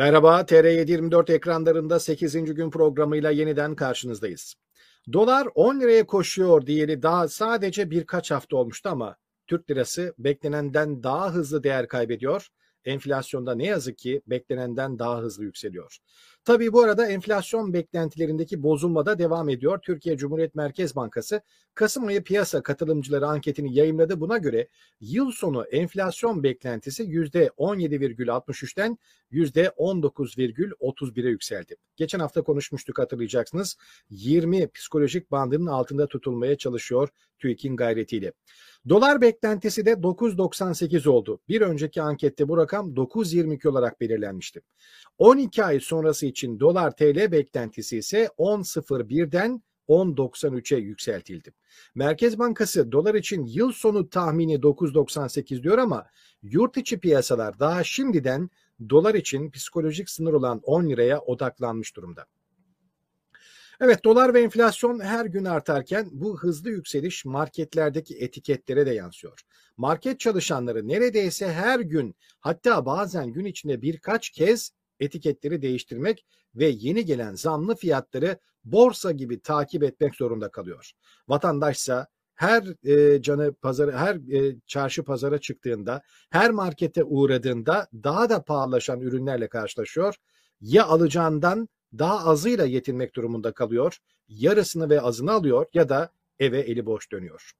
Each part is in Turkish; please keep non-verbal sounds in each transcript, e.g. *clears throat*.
Merhaba, TR724 ekranlarında 8. gün programıyla yeniden karşınızdayız. Dolar 10 liraya koşuyor diyeli daha sadece birkaç hafta olmuştu ama Türk lirası beklenenden daha hızlı değer kaybediyor. Enflasyonda ne yazık ki beklenenden daha hızlı yükseliyor. Tabii bu arada enflasyon beklentilerindeki bozulma da devam ediyor. Türkiye Cumhuriyet Merkez Bankası Kasım ayı piyasa katılımcıları anketini yayımladı. Buna göre yıl sonu enflasyon beklentisi %17,63'ten %19,31'e yükseldi. Geçen hafta konuşmuştuk hatırlayacaksınız. 20 psikolojik bandının altında tutulmaya çalışıyor TÜİK'in gayretiyle. Dolar beklentisi de 9.98 oldu. Bir önceki ankette bu rakam 9.22 olarak belirlenmişti. 12 ay sonrası için dolar TL beklentisi ise 10.01'den 10.93'e yükseltildi. Merkez Bankası dolar için yıl sonu tahmini 9.98 diyor ama yurt içi piyasalar daha şimdiden dolar için psikolojik sınır olan 10 liraya odaklanmış durumda. Evet dolar ve enflasyon her gün artarken bu hızlı yükseliş marketlerdeki etiketlere de yansıyor. Market çalışanları neredeyse her gün hatta bazen gün içinde birkaç kez etiketleri değiştirmek ve yeni gelen zamlı fiyatları borsa gibi takip etmek zorunda kalıyor. Vatandaşsa her e, canı pazarı her e, çarşı pazara çıktığında, her markete uğradığında daha da pahalılaşan ürünlerle karşılaşıyor. Ya alacağından daha azıyla yetinmek durumunda kalıyor, yarısını ve azını alıyor ya da eve eli boş dönüyor.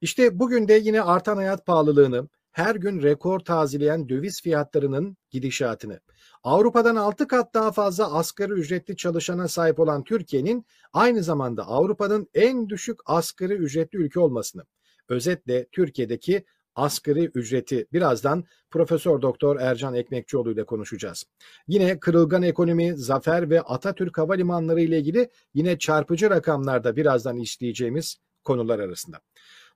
İşte bugün de yine artan hayat pahalılığını, her gün rekor tazeleyen döviz fiyatlarının gidişatını, Avrupa'dan 6 kat daha fazla asgari ücretli çalışana sahip olan Türkiye'nin aynı zamanda Avrupa'nın en düşük asgari ücretli ülke olmasını, özetle Türkiye'deki asgari ücreti birazdan Profesör Doktor Ercan Ekmekçioğlu ile konuşacağız. Yine kırılgan ekonomi, zafer ve Atatürk Havalimanları ile ilgili yine çarpıcı rakamlarda birazdan işleyeceğimiz konular arasında.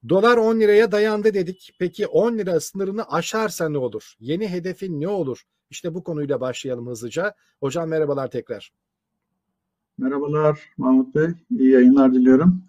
Dolar 10 liraya dayandı dedik. Peki 10 lira sınırını aşarsa ne olur? Yeni hedefin ne olur? İşte bu konuyla başlayalım hızlıca. Hocam merhabalar tekrar. Merhabalar Mahmut Bey. İyi yayınlar diliyorum.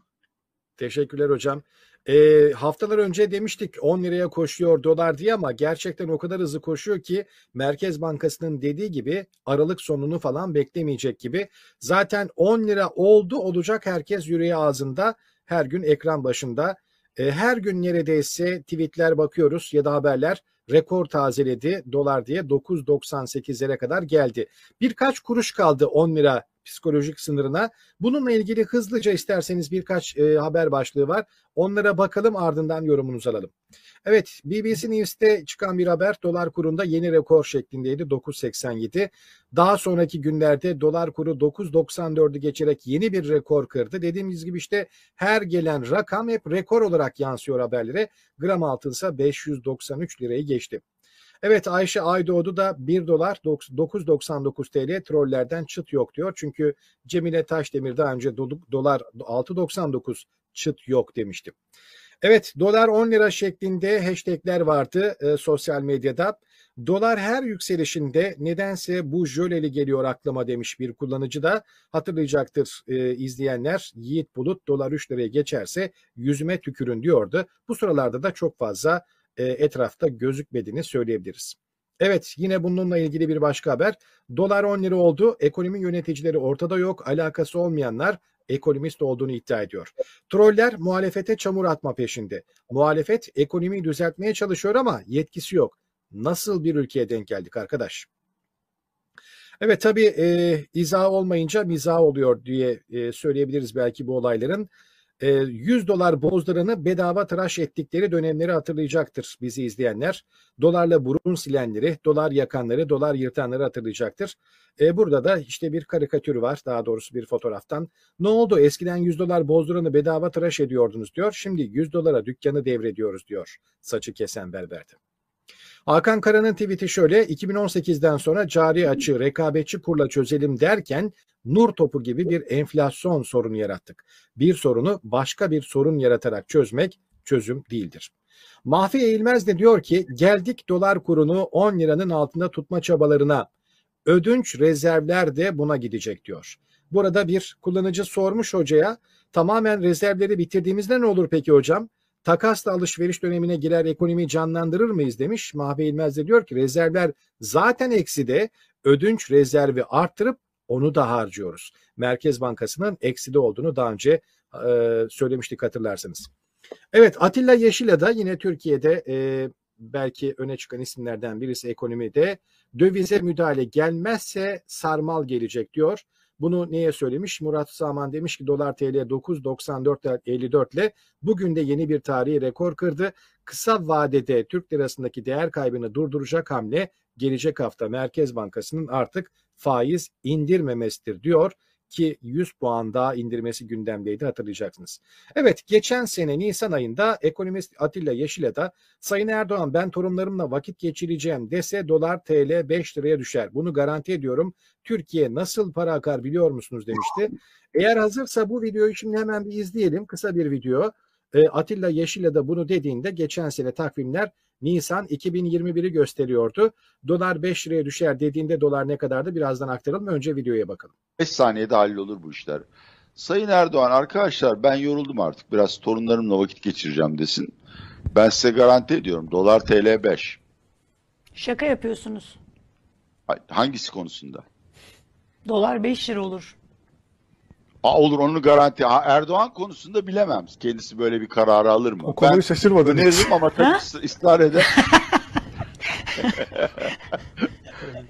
Teşekkürler hocam. E, haftalar önce demiştik 10 liraya koşuyor dolar diye ama gerçekten o kadar hızlı koşuyor ki Merkez Bankası'nın dediği gibi Aralık sonunu falan beklemeyecek gibi. Zaten 10 lira oldu olacak herkes yüreği ağzında her gün ekran başında. E, her gün neredeyse tweetler bakıyoruz ya da haberler rekor tazeledi dolar diye 9.98'lere kadar geldi. Birkaç kuruş kaldı 10 lira psikolojik sınırına. Bununla ilgili hızlıca isterseniz birkaç e, haber başlığı var. Onlara bakalım ardından yorumunuzu alalım. Evet BBC News'te çıkan bir haber dolar kurunda yeni rekor şeklindeydi 9.87. Daha sonraki günlerde dolar kuru 9.94'ü geçerek yeni bir rekor kırdı. Dediğimiz gibi işte her gelen rakam hep rekor olarak yansıyor haberlere. Gram altın ise 593 lirayı geçti. Evet Ayşe Aydoğdu da 1 dolar 9.99 TL trollerden çıt yok diyor. Çünkü Cemile Taşdemir daha önce dolar 6.99 çıt yok demişti. Evet dolar 10 lira şeklinde hashtagler vardı e, sosyal medyada. Dolar her yükselişinde nedense bu jöleli geliyor aklıma demiş bir kullanıcı da hatırlayacaktır e, izleyenler. Yiğit Bulut dolar 3 liraya geçerse yüzüme tükürün diyordu. Bu sıralarda da çok fazla etrafta gözükmediğini söyleyebiliriz. Evet yine bununla ilgili bir başka haber. Dolar 10 lira oldu. Ekonomi yöneticileri ortada yok. Alakası olmayanlar ekonomist olduğunu iddia ediyor. Troller muhalefete çamur atma peşinde. Muhalefet ekonomiyi düzeltmeye çalışıyor ama yetkisi yok. Nasıl bir ülkeye denk geldik arkadaş? Evet tabii e, izah olmayınca mizah oluyor diye e, söyleyebiliriz belki bu olayların. 100 ee, dolar bozduranı bedava tıraş ettikleri dönemleri hatırlayacaktır bizi izleyenler. Dolarla burun silenleri, dolar yakanları, dolar yırtanları hatırlayacaktır. Ee, burada da işte bir karikatür var daha doğrusu bir fotoğraftan. Ne oldu eskiden 100 dolar bozduranı bedava tıraş ediyordunuz diyor. Şimdi 100 dolara dükkanı devrediyoruz diyor saçı kesen berberde. Hakan Kara'nın tweet'i şöyle 2018'den sonra cari açığı rekabetçi kurla çözelim derken nur topu gibi bir enflasyon sorunu yarattık. Bir sorunu başka bir sorun yaratarak çözmek çözüm değildir. Mahfi Eğilmez de diyor ki geldik dolar kurunu 10 liranın altında tutma çabalarına. Ödünç rezervler de buna gidecek diyor. Burada bir kullanıcı sormuş hocaya tamamen rezervleri bitirdiğimizde ne olur peki hocam? Takasla alışveriş dönemine girer ekonomiyi canlandırır mıyız demiş. Mahve İlmez de diyor ki rezervler zaten ekside ödünç rezervi arttırıp onu da harcıyoruz. Merkez Bankası'nın ekside olduğunu daha önce e, söylemiştik hatırlarsanız. Evet Atilla Yeşil'a da yine Türkiye'de e, belki öne çıkan isimlerden birisi ekonomide dövize müdahale gelmezse sarmal gelecek diyor. Bunu neye söylemiş? Murat Saman demiş ki dolar TL 9.94.54 ile bugün de yeni bir tarihi rekor kırdı. Kısa vadede Türk lirasındaki değer kaybını durduracak hamle gelecek hafta Merkez Bankası'nın artık faiz indirmemesidir diyor ki 100 puan daha indirmesi gündemdeydi hatırlayacaksınız. Evet geçen sene Nisan ayında ekonomist Atilla Yeşil'e de Sayın Erdoğan ben torunlarımla vakit geçireceğim dese dolar TL 5 liraya düşer. Bunu garanti ediyorum. Türkiye nasıl para akar biliyor musunuz demişti. Eğer hazırsa bu videoyu şimdi hemen bir izleyelim. Kısa bir video. Atilla Yeşil'e de bunu dediğinde geçen sene takvimler Nisan 2021'i gösteriyordu. Dolar 5 liraya düşer dediğinde dolar ne kadardı birazdan aktaralım. Önce videoya bakalım. 5 saniyede hallolur bu işler. Sayın Erdoğan arkadaşlar ben yoruldum artık biraz torunlarımla vakit geçireceğim desin. Ben size garanti ediyorum dolar TL 5. Şaka yapıyorsunuz. Hangisi konusunda? Dolar 5 lira olur. Aa, olur onu garanti. Ha, Erdoğan konusunda bilemem. Kendisi böyle bir kararı alır mı? O konuyu ben şaşırmadın. öneririm ama tabii ıs- ısrar eder. *laughs*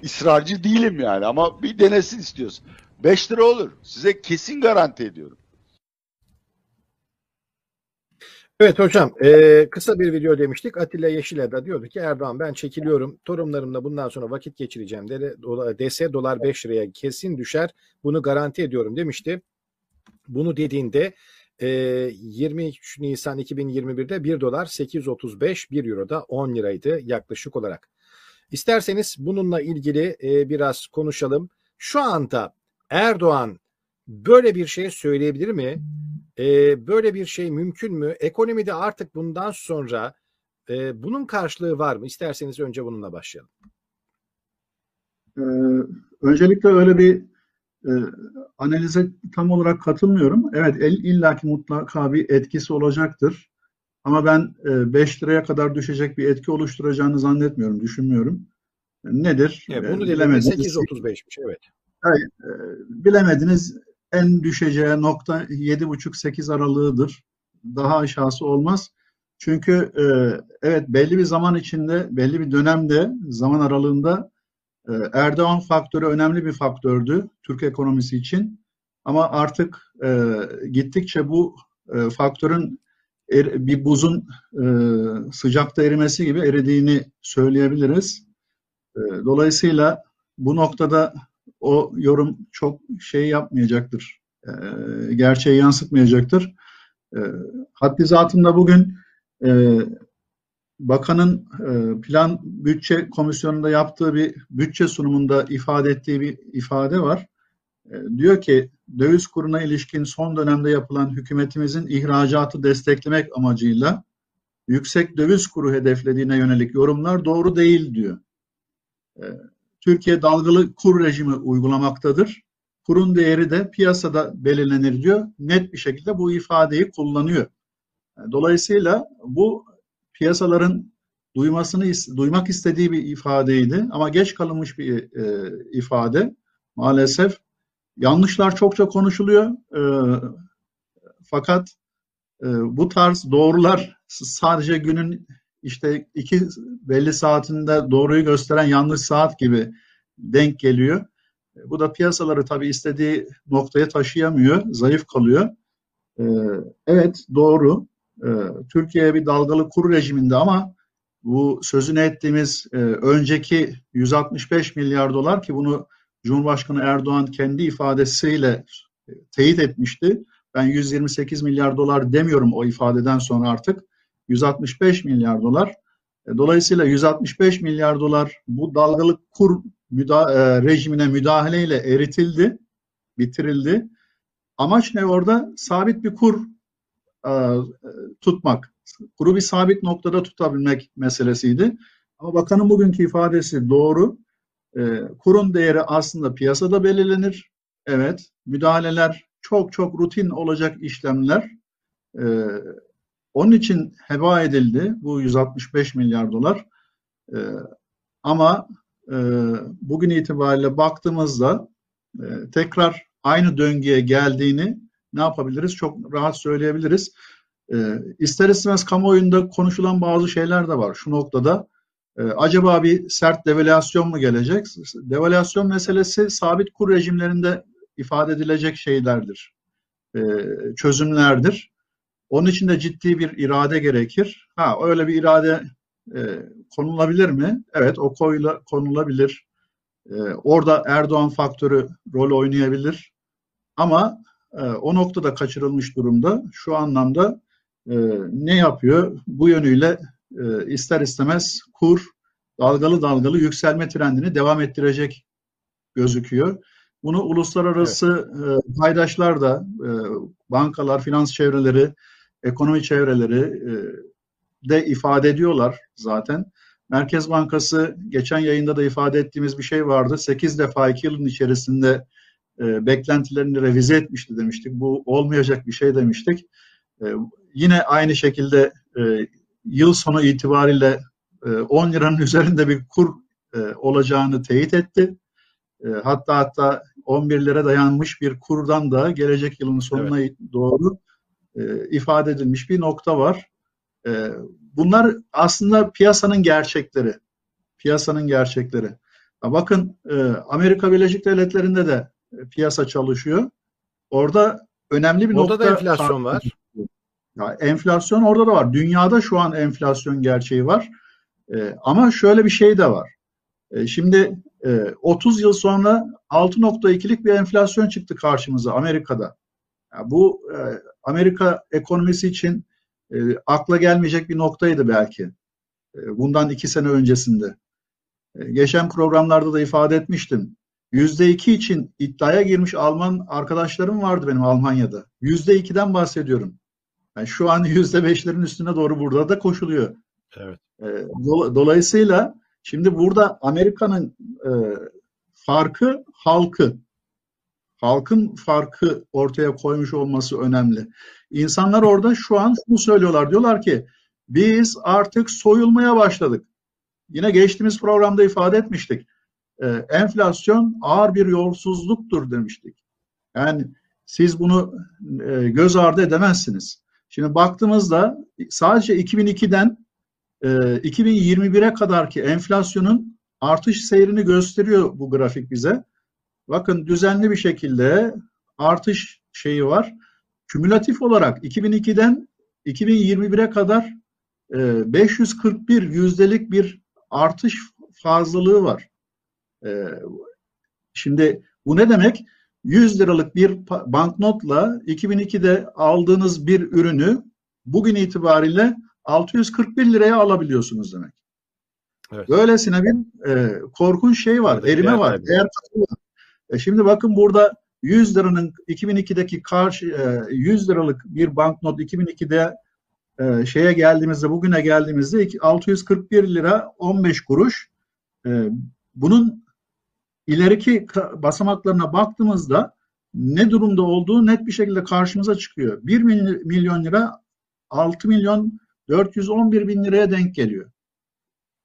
İsrarcı değilim yani ama bir denesin istiyorsun. 5 lira olur. Size kesin garanti ediyorum. Evet hocam e, kısa bir video demiştik. Atilla Yeşil'e de diyordu ki Erdoğan ben çekiliyorum. Torunlarımla bundan sonra vakit geçireceğim de, dese dolar 5 liraya kesin düşer. Bunu garanti ediyorum demişti. Bunu dediğinde e, 23 Nisan 2021'de 1 dolar 8.35 1 euro da 10 liraydı yaklaşık olarak. İsterseniz bununla ilgili biraz konuşalım. Şu anda Erdoğan böyle bir şey söyleyebilir mi? Böyle bir şey mümkün mü? Ekonomide artık bundan sonra bunun karşılığı var mı? İsterseniz önce bununla başlayalım. Öncelikle öyle bir e, analize tam olarak katılmıyorum. Evet el, illaki mutlaka bir etkisi olacaktır. Ama ben e, 5 liraya kadar düşecek bir etki oluşturacağını zannetmiyorum, düşünmüyorum. Nedir? Evet, bunu bilemediniz. 8.35'miş evet. E, bilemediniz en düşeceği nokta 7,5-8 aralığıdır. Daha aşağısı olmaz. Çünkü e, evet belli bir zaman içinde, belli bir dönemde, zaman aralığında Erdoğan faktörü önemli bir faktördü Türk ekonomisi için. Ama artık e, gittikçe bu e, faktörün er, bir buzun e, sıcakta erimesi gibi eridiğini söyleyebiliriz. E, dolayısıyla bu noktada o yorum çok şey yapmayacaktır. E, gerçeği yansıtmayacaktır. E, haddi zatında bugün e, bakanın e, plan bütçe komisyonunda yaptığı bir bütçe sunumunda ifade ettiği bir ifade var. E, diyor ki döviz kuruna ilişkin son dönemde yapılan hükümetimizin ihracatı desteklemek amacıyla yüksek döviz kuru hedeflediğine yönelik yorumlar doğru değil diyor. E, Türkiye dalgalı kur rejimi uygulamaktadır. Kurun değeri de piyasada belirlenir diyor. Net bir şekilde bu ifadeyi kullanıyor. Dolayısıyla bu piyasaların duymasını duymak istediği bir ifadeydi ama geç kalınmış bir e, ifade. Maalesef yanlışlar çokça konuşuluyor. E, fakat e, bu tarz doğrular sadece günün işte iki belli saatinde doğruyu gösteren yanlış saat gibi denk geliyor. Bu da piyasaları tabii istediği noktaya taşıyamıyor, zayıf kalıyor. E, evet doğru. E, Türkiye bir dalgalı kur rejiminde ama bu sözünü ettiğimiz e, önceki 165 milyar dolar ki bunu Cumhurbaşkanı Erdoğan kendi ifadesiyle e, teyit etmişti. Ben 128 milyar dolar demiyorum o ifadeden sonra artık. 165 milyar dolar. E, dolayısıyla 165 milyar dolar bu dalgalı kur müda rejimine müdahaleyle eritildi, bitirildi. Amaç ne orada? Sabit bir kur e, tutmak. Kuru bir sabit noktada tutabilmek meselesiydi. Ama bakanın bugünkü ifadesi doğru. E, kurun değeri aslında piyasada belirlenir. Evet, müdahaleler çok çok rutin olacak işlemler. E, Onun için heba edildi bu 165 milyar dolar. E, ama bugün itibariyle baktığımızda tekrar aynı döngüye geldiğini ne yapabiliriz? Çok rahat söyleyebiliriz. E, ister istemez kamuoyunda konuşulan bazı şeyler de var. Şu noktada e, acaba bir sert devalüasyon mu gelecek? Devalüasyon meselesi sabit kur rejimlerinde ifade edilecek şeylerdir, e, çözümlerdir. Onun için de ciddi bir irade gerekir. Ha öyle bir irade e, konulabilir mi? Evet o koyla, konulabilir. E, orada Erdoğan faktörü rol oynayabilir. Ama e, o noktada kaçırılmış durumda. Şu anlamda e, ne yapıyor? Bu yönüyle e, ister istemez kur dalgalı dalgalı yükselme trendini devam ettirecek gözüküyor. Bunu uluslararası evet. e, paydaşlar da, e, bankalar, finans çevreleri, ekonomi çevreleri e, de ifade ediyorlar zaten. Merkez Bankası geçen yayında da ifade ettiğimiz bir şey vardı. 8 defa 2 yılın içerisinde e, beklentilerini revize etmişti demiştik. Bu olmayacak bir şey demiştik. E, yine aynı şekilde e, yıl sonu itibariyle e, 10 liranın *laughs* üzerinde bir kur e, olacağını teyit etti. E, hatta hatta 11 lira dayanmış bir kurdan da gelecek yılın sonuna evet. doğru e, ifade edilmiş bir nokta var. E, bunlar aslında piyasanın gerçekleri. Piyasanın gerçekleri. Bakın e, Amerika Birleşik Devletleri'nde de piyasa çalışıyor. Orada önemli bir orada nokta. Orada da enflasyon var. Ya enflasyon orada da var. Dünyada şu an enflasyon gerçeği var. E, ama şöyle bir şey de var. E, şimdi e, 30 yıl sonra 6.2'lik bir enflasyon çıktı karşımıza Amerika'da. Ya bu e, Amerika ekonomisi için e, akla gelmeyecek bir noktaydı belki. E, bundan iki sene öncesinde. E, geçen programlarda da ifade etmiştim. Yüzde iki için iddiaya girmiş Alman arkadaşlarım vardı benim Almanya'da. Yüzde ikiden bahsediyorum. Yani şu an yüzde beşlerin üstüne doğru burada da koşuluyor. Evet. E, dolayısıyla şimdi burada Amerika'nın e, farkı halkı. Halkın farkı ortaya koymuş olması önemli. İnsanlar orada şu an şunu söylüyorlar. Diyorlar ki biz artık soyulmaya başladık. Yine geçtiğimiz programda ifade etmiştik. E, enflasyon ağır bir yolsuzluktur demiştik. Yani siz bunu e, göz ardı edemezsiniz. Şimdi baktığımızda sadece 2002'den e, 2021'e kadarki enflasyonun artış seyrini gösteriyor bu grafik bize. Bakın düzenli bir şekilde artış şeyi var. Kümülatif olarak 2002'den 2021'e kadar e, 541 yüzdelik bir artış fazlalığı var. E, şimdi bu ne demek? 100 liralık bir banknotla 2002'de aldığınız bir ürünü bugün itibariyle 641 liraya alabiliyorsunuz demek. Evet. Böylesine bir e, korkunç şey var, evet, erime var, değer kaybı var. E şimdi bakın burada 100 liranın 2002'deki karşı e, 100 liralık bir banknot 2002'de e, şeye geldiğimizde bugüne geldiğimizde 641 lira 15 kuruş. E, bunun ileriki basamaklarına baktığımızda ne durumda olduğu net bir şekilde karşımıza çıkıyor. 1 milyon lira 6 milyon 411 bin liraya denk geliyor.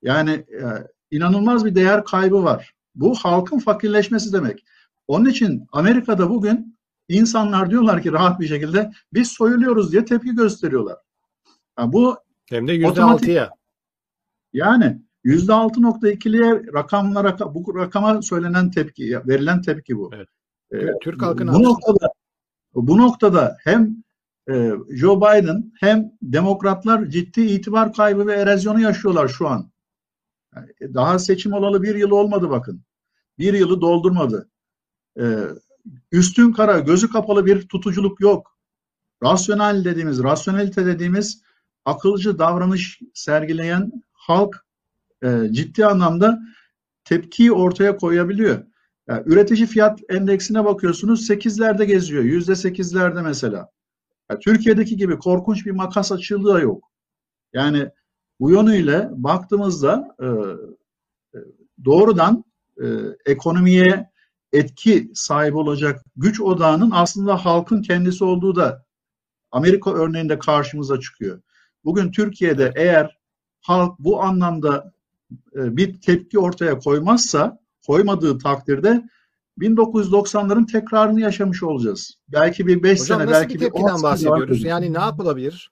Yani e, inanılmaz bir değer kaybı var. Bu halkın fakirleşmesi demek. Onun için Amerika'da bugün insanlar diyorlar ki rahat bir şekilde biz soyuluyoruz diye tepki gösteriyorlar. Yani bu hem de yüzde altıya. Yani yüzde altı nokta ikiliye rakamlara bu rakama söylenen tepki, verilen tepki bu. Evet. Ee, Türk halkına bu noktada bu noktada hem e, Joe Biden hem demokratlar ciddi itibar kaybı ve erozyonu yaşıyorlar şu an. Yani daha seçim olalı bir yıl olmadı bakın. Bir yılı doldurmadı. Ee, üstün kara, gözü kapalı bir tutuculuk yok. Rasyonel dediğimiz, rasyonelite dediğimiz akılcı davranış sergileyen halk e, ciddi anlamda tepkiyi ortaya koyabiliyor. Yani üretici fiyat endeksine bakıyorsunuz 8'lerde geziyor. Yüzde 8'lerde mesela. Yani Türkiye'deki gibi korkunç bir makas açıldığı yok. Yani bu yönüyle baktığımızda e, e doğrudan e, ekonomiye etki sahibi olacak güç odağının aslında halkın kendisi olduğu da Amerika örneğinde karşımıza çıkıyor. bugün Türkiye'de eğer halk bu anlamda bir tepki ortaya koymazsa, koymadığı takdirde 1990'ların tekrarını yaşamış olacağız. Belki bir 5 Hocam sene, belki bir bir 10 tepkiden sene bahsediyoruz? Yani ne yapılabilir?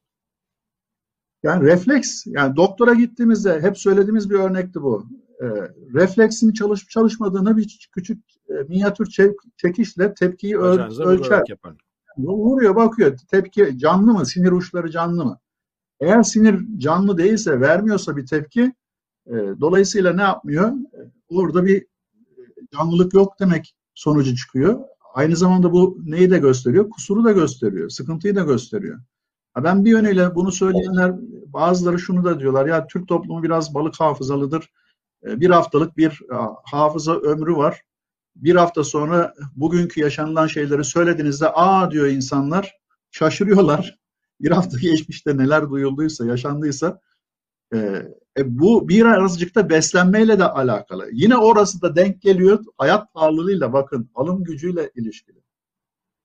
Yani refleks, yani doktora gittiğimizde hep söylediğimiz bir örnekti bu. Ee, refleksin çalışıp çalışmadığını bir küçük e, minyatür çek- çekişle tepkiyi öl- ölçer. yapın. Vuruyor bakıyor tepki canlı mı, sinir uçları canlı mı? Eğer sinir canlı değilse, vermiyorsa bir tepki, e, dolayısıyla ne yapmıyor? E, Orada bir e, canlılık yok demek sonucu çıkıyor. Aynı zamanda bu neyi de gösteriyor? Kusuru da gösteriyor, sıkıntıyı da gösteriyor. Ben bir yönüyle bunu söyleyenler bazıları şunu da diyorlar ya Türk toplumu biraz balık hafızalıdır. E, Bir haftalık bir hafıza ömrü var. Bir hafta sonra bugünkü yaşanılan şeyleri söylediğinizde aa diyor insanlar şaşırıyorlar. *laughs* Bir hafta geçmişte neler duyulduysa, yaşandıysa e, e, bu bir azıcık da beslenmeyle de alakalı. Yine orası da denk geliyor hayat pahalılığıyla bakın alım gücüyle ilişkili.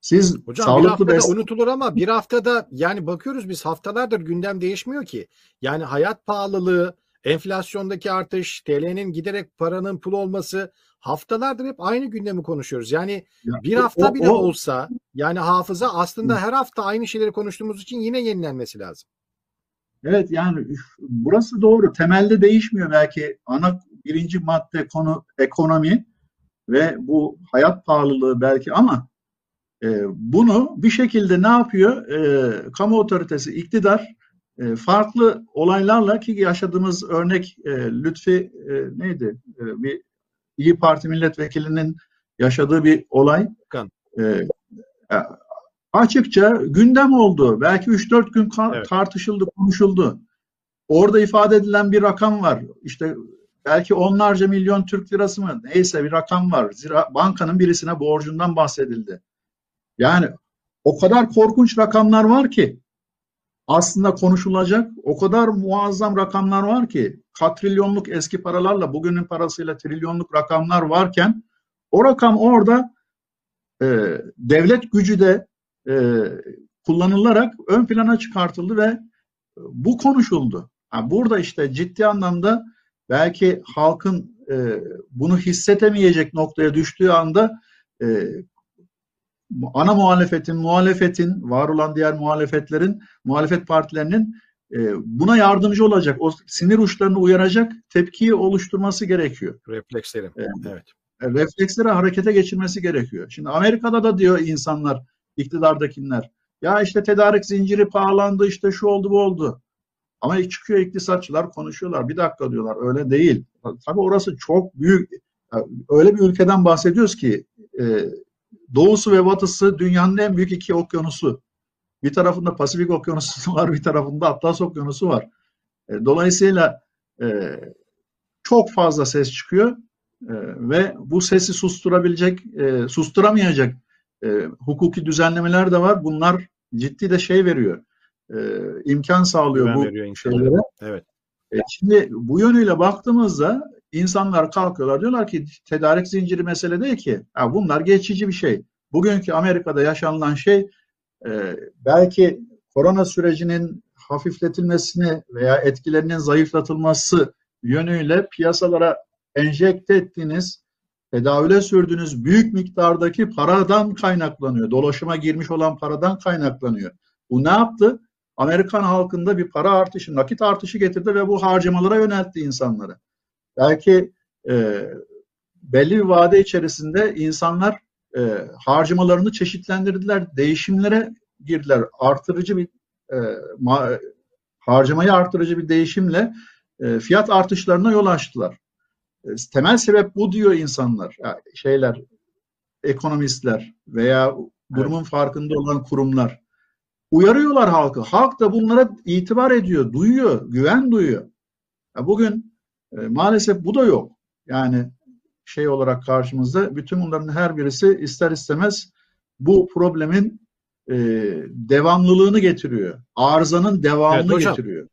Siz Hocam bir sağlıklı haftada beslenme unutulur ama bir haftada yani bakıyoruz biz haftalardır gündem değişmiyor ki. Yani hayat pahalılığı, enflasyondaki artış, TL'nin giderek paranın pul olması haftalardır hep aynı gündemi konuşuyoruz. Yani Ya, bir hafta o- bile o- olsa yani hafıza aslında her hafta aynı şeyleri konuştuğumuz için yine yenilenmesi lazım. Evet yani üf, burası doğru. Temelde değişmiyor belki ana birinci madde konu ekonomi ve bu hayat pahalılığı belki ama e, bunu bir şekilde ne yapıyor? E, kamu otoritesi, iktidar e, farklı olaylarla ki yaşadığımız örnek e, Lütfi e, neydi? E, bir İyi Parti milletvekilinin yaşadığı bir olay. Kan. E, e, açıkça gündem oldu. Belki 3-4 gün Evet. tartışıldı, konuşuldu. Orada ifade edilen bir rakam var. İşte belki onlarca milyon Türk lirası mı? Neyse bir rakam var. Zira bankanın birisine borcundan bahsedildi. Yani o kadar korkunç rakamlar var ki aslında konuşulacak o kadar muazzam rakamlar var ki katrilyonluk eski paralarla bugünün parasıyla trilyonluk rakamlar varken o rakam orada e, devlet gücü de e, kullanılarak ön plana çıkartıldı ve bu konuşuldu. Ha, burada işte ciddi anlamda belki halkın e, bunu hissetemeyecek noktaya düştüğü anda e, ana muhalefetin, muhalefetin, var olan diğer muhalefetlerin, muhalefet partilerinin e, buna yardımcı olacak, o sinir uçlarını uyaracak tepkiyi oluşturması gerekiyor. Reflekslerim. Evet. Evet. E, refleksleri harekete geçirmesi gerekiyor. Şimdi Amerika'da da diyor insanlar, iktidardakiler, ya işte tedarik zinciri pahalandı, işte şu oldu bu oldu. Ama çıkıyor iktisatçılar konuşuyorlar. Bir dakika diyorlar, öyle değil. Tabii orası çok büyük, öyle bir ülkeden bahsediyoruz ki e, doğusu ve batısı dünyanın en büyük iki okyanusu. Bir tarafında Pasifik Okyanusu *laughs* var, bir tarafında Atlas Okyanusu var. E, dolayısıyla e, çok fazla ses çıkıyor ve bu sesi susturabilecek, susturamayacak e, hukuki düzenlemeler de var. Bunlar ciddi de şey veriyor, e, imkan sağlıyor Güven bu veriyor şeylere. Evet. E, şimdi bu yönüyle baktığımızda insanlar kalkıyorlar diyorlar ki tedarik zinciri mesele değil ki. Ha, bunlar geçici bir şey. Bugünkü Amerika'da yaşanılan şey e, belki korona sürecinin hafifletilmesini veya etkilerinin zayıflatılması yönüyle piyasalara enjekte ettiğiniz, tedavüle sürdüğünüz büyük miktardaki paradan kaynaklanıyor. Dolaşıma girmiş olan paradan kaynaklanıyor. Bu ne yaptı? Amerikan halkında bir para artışı, nakit artışı getirdi ve bu harcamalara yöneltti insanları. Belki e, belli bir vade içerisinde insanlar e, harcamalarını çeşitlendirdiler, değişimlere girdiler. Artırıcı bir e, ma, harcamayı artırıcı bir değişimle e, fiyat artışlarına yol açtılar. E, temel sebep bu diyor insanlar, yani şeyler, ekonomistler veya durumun farkında olan kurumlar. Uyarıyorlar halkı. Halk da bunlara itibar ediyor, duyuyor, güven duyuyor. Ya bugün e, maalesef bu da yok. Yani şey olarak karşımızda bütün bunların her birisi ister istemez bu problemin e, devamlılığını getiriyor. Arızanın devamını Evet, hocam. getiriyor.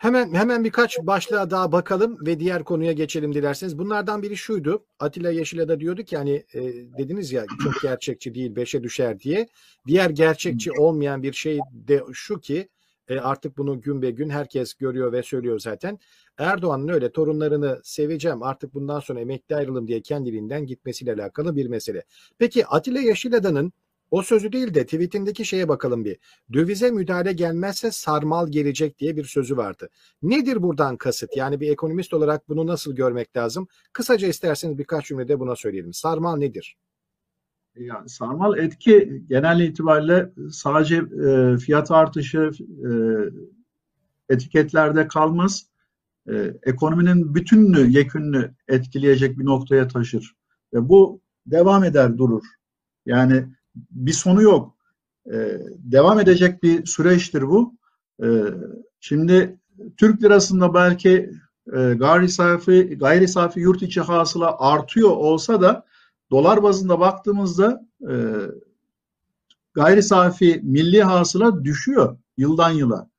Hemen hemen birkaç başlığa daha bakalım ve diğer konuya geçelim dilerseniz. Bunlardan biri şuydu. Atilla Yeşil'e de diyordu ki hani e, dediniz ya çok gerçekçi değil, beşe düşer diye. Diğer gerçekçi olmayan bir şey de şu ki E, artık bunu gün be gün herkes görüyor ve söylüyor zaten. Erdoğan'ın öyle torunlarını seveceğim artık bundan sonra emekli ayrılım diye kendiliğinden gitmesiyle alakalı bir mesele. Peki Atilla Yeşilada'nın o sözü değil de tweetindeki şeye bakalım bir. Dövize müdahale gelmezse sarmal gelecek diye bir sözü vardı. Nedir buradan kasıt? Yani bir ekonomist olarak bunu nasıl görmek lazım? Kısaca isterseniz birkaç cümlede buna söyleyelim. Sarmal nedir? Yani sarmal etki genel itibariyle sadece e, fiyat artışı e, etiketlerde kalmaz. E, ekonominin bütününü, yekününü etkileyecek bir noktaya taşır. Ve bu devam eder durur. Yani bir sonu yok. E, devam edecek bir süreçtir bu. E, şimdi Türk lirasında belki e, gayri safi, gayri safi yurt içi hasıla artıyor olsa da dolar bazında baktığımızda e, gayri safi milli hasıla düşüyor yıldan yıla.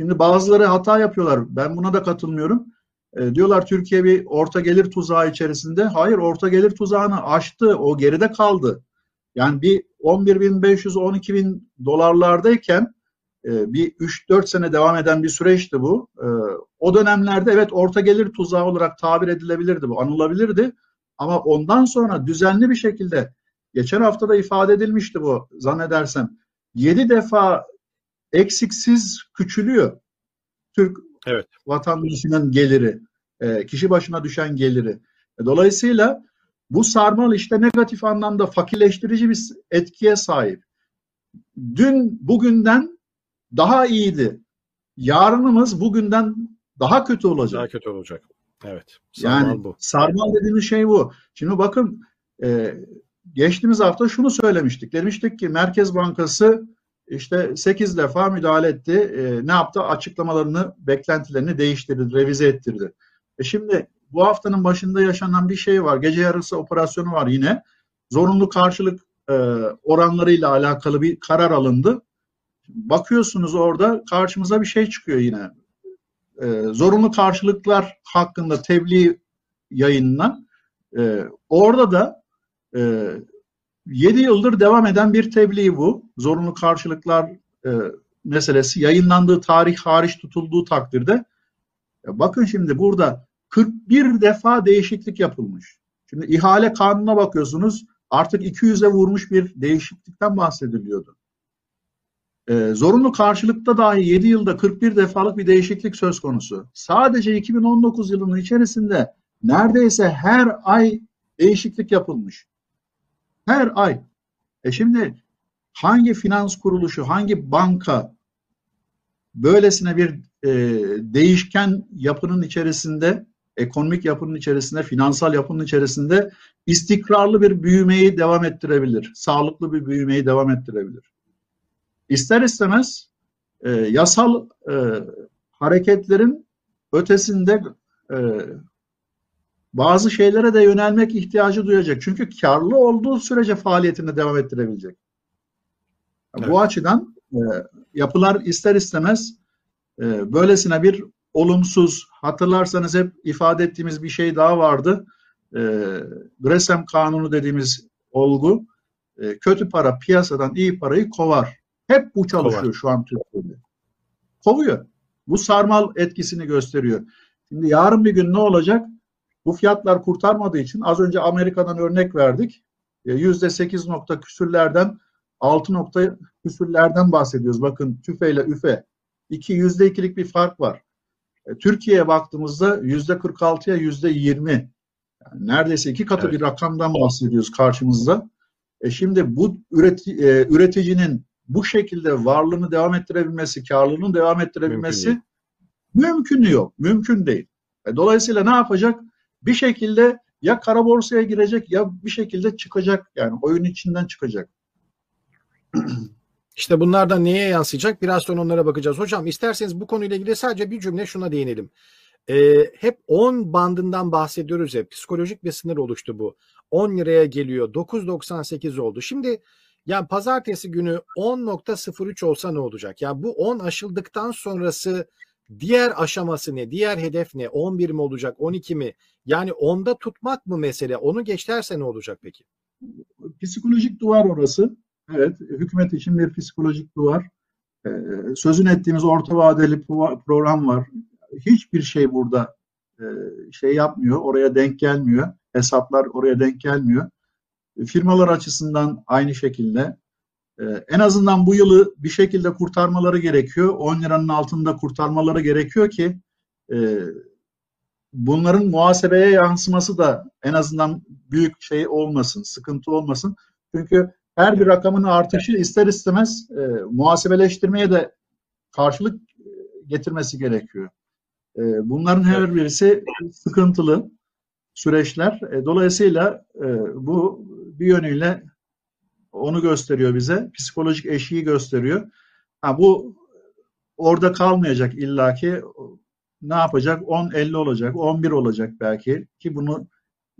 Şimdi bazıları hata yapıyorlar. Ben buna da katılmıyorum. E, diyorlar Türkiye bir orta gelir tuzağı içerisinde. Hayır orta gelir tuzağını aştı. O geride kaldı. Yani bir 11.500-12.000 dolarlardayken e, bir 3-4 sene devam eden bir süreçti bu. E, o dönemlerde evet orta gelir tuzağı olarak tabir edilebilirdi bu, anılabilirdi. Ama ondan sonra düzenli bir şekilde geçen hafta da ifade edilmişti bu zannedersem. 7 defa eksiksiz küçülüyor Türk evet. vatandaşının geliri, e, kişi başına düşen geliri. Dolayısıyla bu sarmal işte negatif anlamda fakirleştirici bir etkiye sahip. Dün bugünden daha iyiydi. Yarınımız bugünden daha kötü olacak. Daha kötü olacak. Evet. Sarmal yani bu. sarmal dediğimiz şey bu. Şimdi bakın e, geçtiğimiz hafta şunu söylemiştik. Demiştik ki Merkez Bankası işte 8 defa müdahale etti. E, ne yaptı? Açıklamalarını, beklentilerini değiştirdi, revize ettirdi. E şimdi bu haftanın başında yaşanan bir şey var. Gece yarısı operasyonu var yine. Zorunlu karşılık e, oranlarıyla alakalı bir karar alındı. Bakıyorsunuz orada karşımıza bir şey çıkıyor yine. E, zorunlu karşılıklar hakkında tebliğ yayınlanan. E, orada da e, 7 yıldır devam eden bir tebliğ bu. Zorunlu karşılıklar e, meselesi yayınlandığı tarih hariç tutulduğu takdirde. Bakın şimdi burada 41 defa değişiklik yapılmış. Şimdi ihale kanununa bakıyorsunuz artık 200'e vurmuş bir değişiklikten bahsediliyordu. Ee, zorunlu karşılıkta dahi 7 yılda 41 defalık bir değişiklik söz konusu. Sadece 2019 yılının içerisinde neredeyse her ay değişiklik yapılmış. Her ay. E şimdi hangi finans kuruluşu, hangi banka böylesine bir e, değişken yapının içerisinde ekonomik yapının içerisinde, finansal yapının içerisinde istikrarlı bir büyümeyi devam ettirebilir. Sağlıklı bir büyümeyi devam ettirebilir. İster istemez e, yasal e, hareketlerin ötesinde e, bazı şeylere de yönelmek ihtiyacı duyacak. Çünkü karlı olduğu sürece faaliyetini devam ettirebilecek. Evet. Bu açıdan e, yapılar ister istemez e, böylesine bir olumsuz, hatırlarsanız hep ifade ettiğimiz bir şey daha vardı. E, Gresham kanunu dediğimiz olgu, e, kötü para piyasadan iyi parayı kovar. Hep bu çalışıyor kovar. şu an Türkiye'de. Kovuyor. Bu sarmal etkisini gösteriyor. Şimdi yarın bir gün ne olacak? Bu fiyatlar kurtarmadığı için az önce Amerika'dan örnek verdik. Yüzde sekiz nokta küsürlerden altı nokta küsürlerden bahsediyoruz. Bakın tüfe ile üfe. İki yüzde ikilik bir fark var. E, Türkiye'ye baktığımızda yüzde 46'ya yüzde 20 yani neredeyse iki katı evet. bir rakamdan bahsediyoruz karşımızda. E şimdi bu üreti, e, üreticinin bu şekilde varlığını devam ettirebilmesi, karlılığını devam ettirebilmesi mümkün, mümkün yok. Mümkün değil. E, dolayısıyla ne yapacak? Bir şekilde ya kara borsaya girecek ya bir şekilde çıkacak. Yani oyun içinden çıkacak. *clears throat* İşte bunlardan neye yansıyacak? Biraz sonra onlara bakacağız. Hocam isterseniz bu konuyla ilgili sadece bir cümle şuna değinelim. Ee, hep 10 bandından bahsediyoruz ya. Psikolojik bir sınır oluştu bu. 10 liraya geliyor. 9.98 oldu. Şimdi yani pazartesi günü 10.03 olsa ne olacak? Ya bu 10 aşıldıktan sonrası diğer aşaması ne? Diğer hedef ne? 11 mi olacak? 12 mi? Yani onda tutmak mı mesele? Onu geçerse ne olacak peki? Psikolojik duvar orası. Evet, hükümet için bir psikolojik duvar. E, sözünü ettiğimiz orta vadeli pro- program var. Hiçbir şey burada e, şey yapmıyor, oraya denk gelmiyor. Hesaplar oraya denk gelmiyor. Firmalar açısından aynı şekilde. E, en azından bu yılı bir şekilde kurtarmaları gerekiyor. 10 liranın altında kurtarmaları gerekiyor ki e, bunların muhasebeye yansıması da en azından büyük şey olmasın, sıkıntı olmasın. Çünkü her bir rakamın artışı ister istemez e, muhasebeleştirmeye de karşılık e, getirmesi gerekiyor. E, bunların her birisi sıkıntılı süreçler. E, dolayısıyla e, bu bir yönüyle onu gösteriyor bize. Psikolojik eşiği gösteriyor. Ha, bu orada kalmayacak illaki ne yapacak? 10-50 olacak, 11 olacak belki ki bunu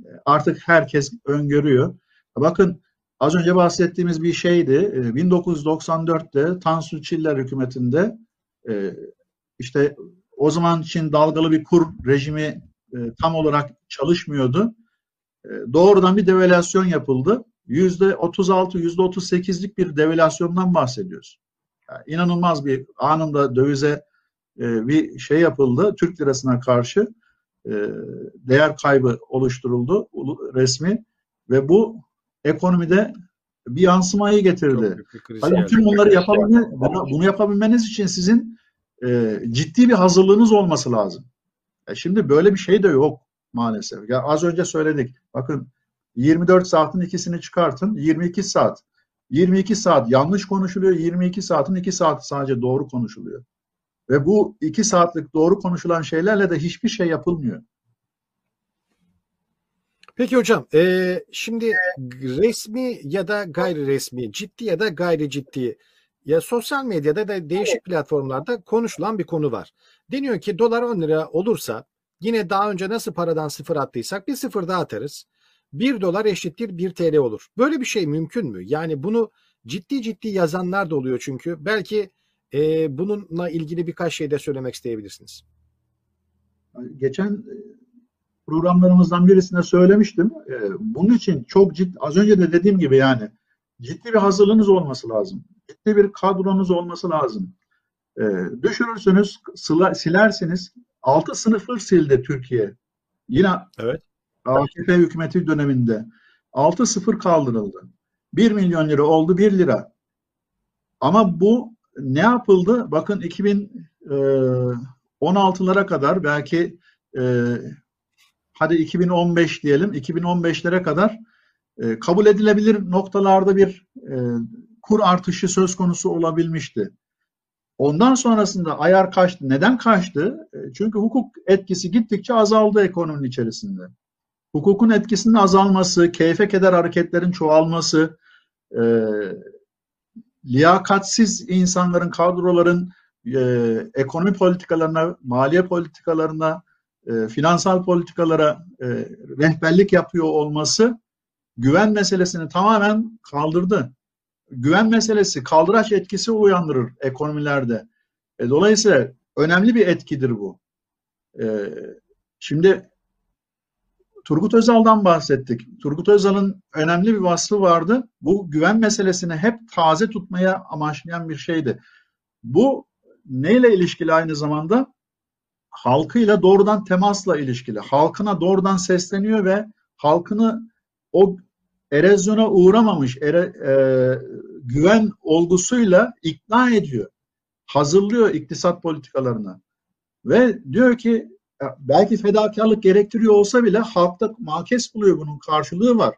e, artık herkes öngörüyor. Bakın az önce bahsettiğimiz bir şeydi. E, 1994'te Tansu Çiller hükümetinde e, işte o zaman için dalgalı bir kur rejimi e, tam olarak çalışmıyordu. E, doğrudan bir devalüasyon yapıldı. Yüzde 36, yüzde 38'lik bir devalüasyondan bahsediyoruz. Yani inanılmaz bir anında dövize bir şey yapıldı. Türk lirasına karşı değer kaybı oluşturuldu resmi ve bu ekonomide bir yansımayı getirdi. Hayır, geldi. bütün bunları yapabilme, bunu, bunu yapabilmeniz için sizin e, ciddi bir hazırlığınız olması lazım. E şimdi böyle bir şey de yok maalesef. Ya az önce söyledik. Bakın 24 saatin ikisini çıkartın. 22 saat. 22 saat yanlış konuşuluyor. 22 saatin 2 saati sadece doğru konuşuluyor. Ve bu 2 saatlik doğru konuşulan şeylerle de hiçbir şey yapılmıyor. Peki hocam, e, şimdi resmi ya da gayri resmi, ciddi ya da gayri ciddi ya sosyal medyada da değişik platformlarda konuşulan bir konu var. Deniyor ki dolar 10 lira olursa yine daha önce nasıl paradan sıfır attıysak bir sıfır daha atarız. 1 dolar eşittir 1 TL olur. Böyle bir şey mümkün mü? Yani bunu ciddi ciddi yazanlar da oluyor çünkü. Belki e, bununla ilgili birkaç şey de söylemek isteyebilirsiniz. Geçen programlarımızdan birisinde söylemiştim. E, Bunun için çok ciddi, az önce de dediğim gibi yani ciddi bir hazırlığınız olması lazım. Ciddi bir kadronuz olması lazım. E, Düşürürsünüz, sıla- silersiniz. Altı sınıfı sildi Türkiye. Yine Evet. AKP hükümeti döneminde 6-0 kaldırıldı. 1 milyon lira oldu 1 lira. Ama bu ne yapıldı? Bakın 2016'lara kadar belki e, hadi 2015 diyelim 2015'lere kadar e, kabul edilebilir noktalarda bir e, kur artışı söz konusu olabilmişti. Ondan sonrasında ayar kaçtı. Neden kaçtı? E, Çünkü hukuk etkisi gittikçe azaldı ekonominin içerisinde hukukun etkisinin azalması, keyfe keder hareketlerin çoğalması, e, liyakatsiz insanların, kadroların e, ekonomi politikalarına, maliye politikalarına, e, finansal politikalara e, rehberlik yapıyor olması güven meselesini tamamen kaldırdı. Güven meselesi kaldıraç etkisi uyandırır ekonomilerde. E, dolayısıyla önemli bir etkidir bu. Şimdi Turgut Özal'dan bahsettik. Turgut Özal'ın önemli bir vasfı vardı. Bu güven meselesini hep taze tutmaya amaçlayan bir şeydi. Bu neyle ilişkili aynı zamanda? Halkıyla doğrudan temasla ilişkili. Halkına doğrudan sesleniyor ve halkını o erozyona uğramamış ere, e, güven olgusuyla ikna ediyor. Hazırlıyor iktisat politikalarını. Ve diyor ki ya belki fedakarlık gerektiriyor olsa bile halkta makes buluyor bunun karşılığı var.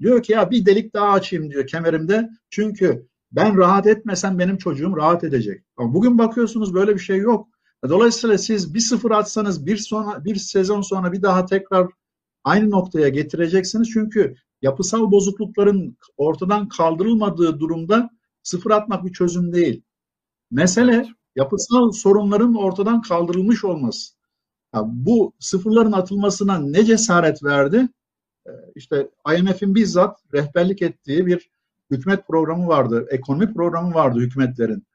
Diyor ki ya bir delik daha açayım diyor kemerimde. Çünkü ben rahat etmesem benim çocuğum rahat edecek. Ama bugün bakıyorsunuz böyle bir şey yok. Dolayısıyla siz bir sıfır atsanız bir sonra bir sezon sonra bir daha tekrar aynı noktaya getireceksiniz. Çünkü yapısal bozuklukların ortadan kaldırılmadığı durumda sıfır atmak bir çözüm değil. Mesele yapısal sorunların ortadan kaldırılmış olması. Ya bu sıfırların atılmasına ne cesaret verdi? Ee, İşte IMF'in bizzat rehberlik ettiği bir hükümet programı vardı, ekonomi programı vardı hükümetlerin.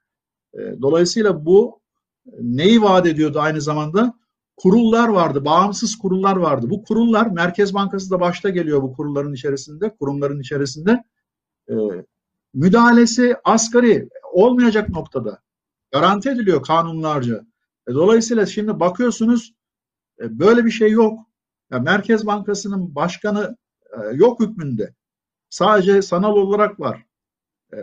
Ee, Dolayısıyla bu neyi vaat ediyordu aynı zamanda? Kurullar vardı, bağımsız kurullar vardı. Bu kurullar, Merkez Bankası da başta geliyor bu kurulların içerisinde, kurumların içerisinde. Ee, müdahalesi asgari olmayacak noktada. Garanti ediliyor kanunlarca. E, dolayısıyla şimdi bakıyorsunuz e, böyle bir şey yok. Ya Merkez Bankası'nın başkanı e, yok hükmünde. Sadece sanal olarak var. E,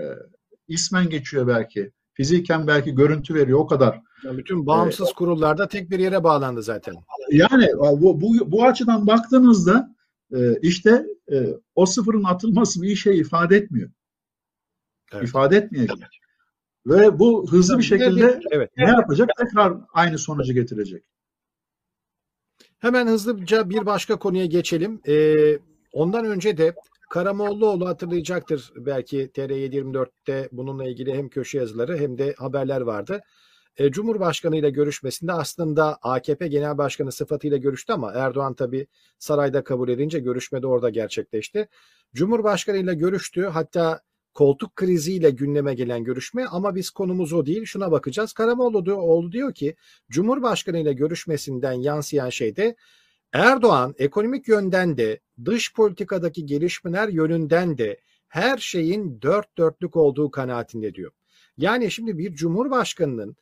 ismen geçiyor belki. Fiziken belki görüntü veriyor o kadar. Yani bütün bağımsız kurullarda tek bir yere bağlandı zaten. Yani bu, bu, bu açıdan baktığınızda e, işte e, o sıfırın atılması bir şey ifade etmiyor. Evet. İfade etmeyecek. Ve bu hızlı bir şekilde evet. ne yapacak? Tekrar aynı sonucu getirecek. Hemen hızlıca bir başka konuya geçelim. Ee, ondan önce de Karamollaoğlu hatırlayacaktır belki TR724'te bununla ilgili hem köşe yazıları hem de haberler vardı. E, Cumhurbaşkanı ile görüşmesinde aslında AKP Genel Başkanı sıfatıyla görüştü ama Erdoğan tabi sarayda kabul edince görüşme de orada gerçekleşti. Cumhurbaşkanı ile görüştü hatta koltuk kriziyle gündeme gelen görüşme ama biz konumuz o değil şuna bakacağız. Karamollaoğlu diyor ki Cumhurbaşkanı ile görüşmesinden yansıyan şey de Erdoğan ekonomik yönden de dış politikadaki gelişmeler yönünden de her şeyin dört dörtlük olduğu kanaatinde diyor. Yani şimdi bir cumhurbaşkanının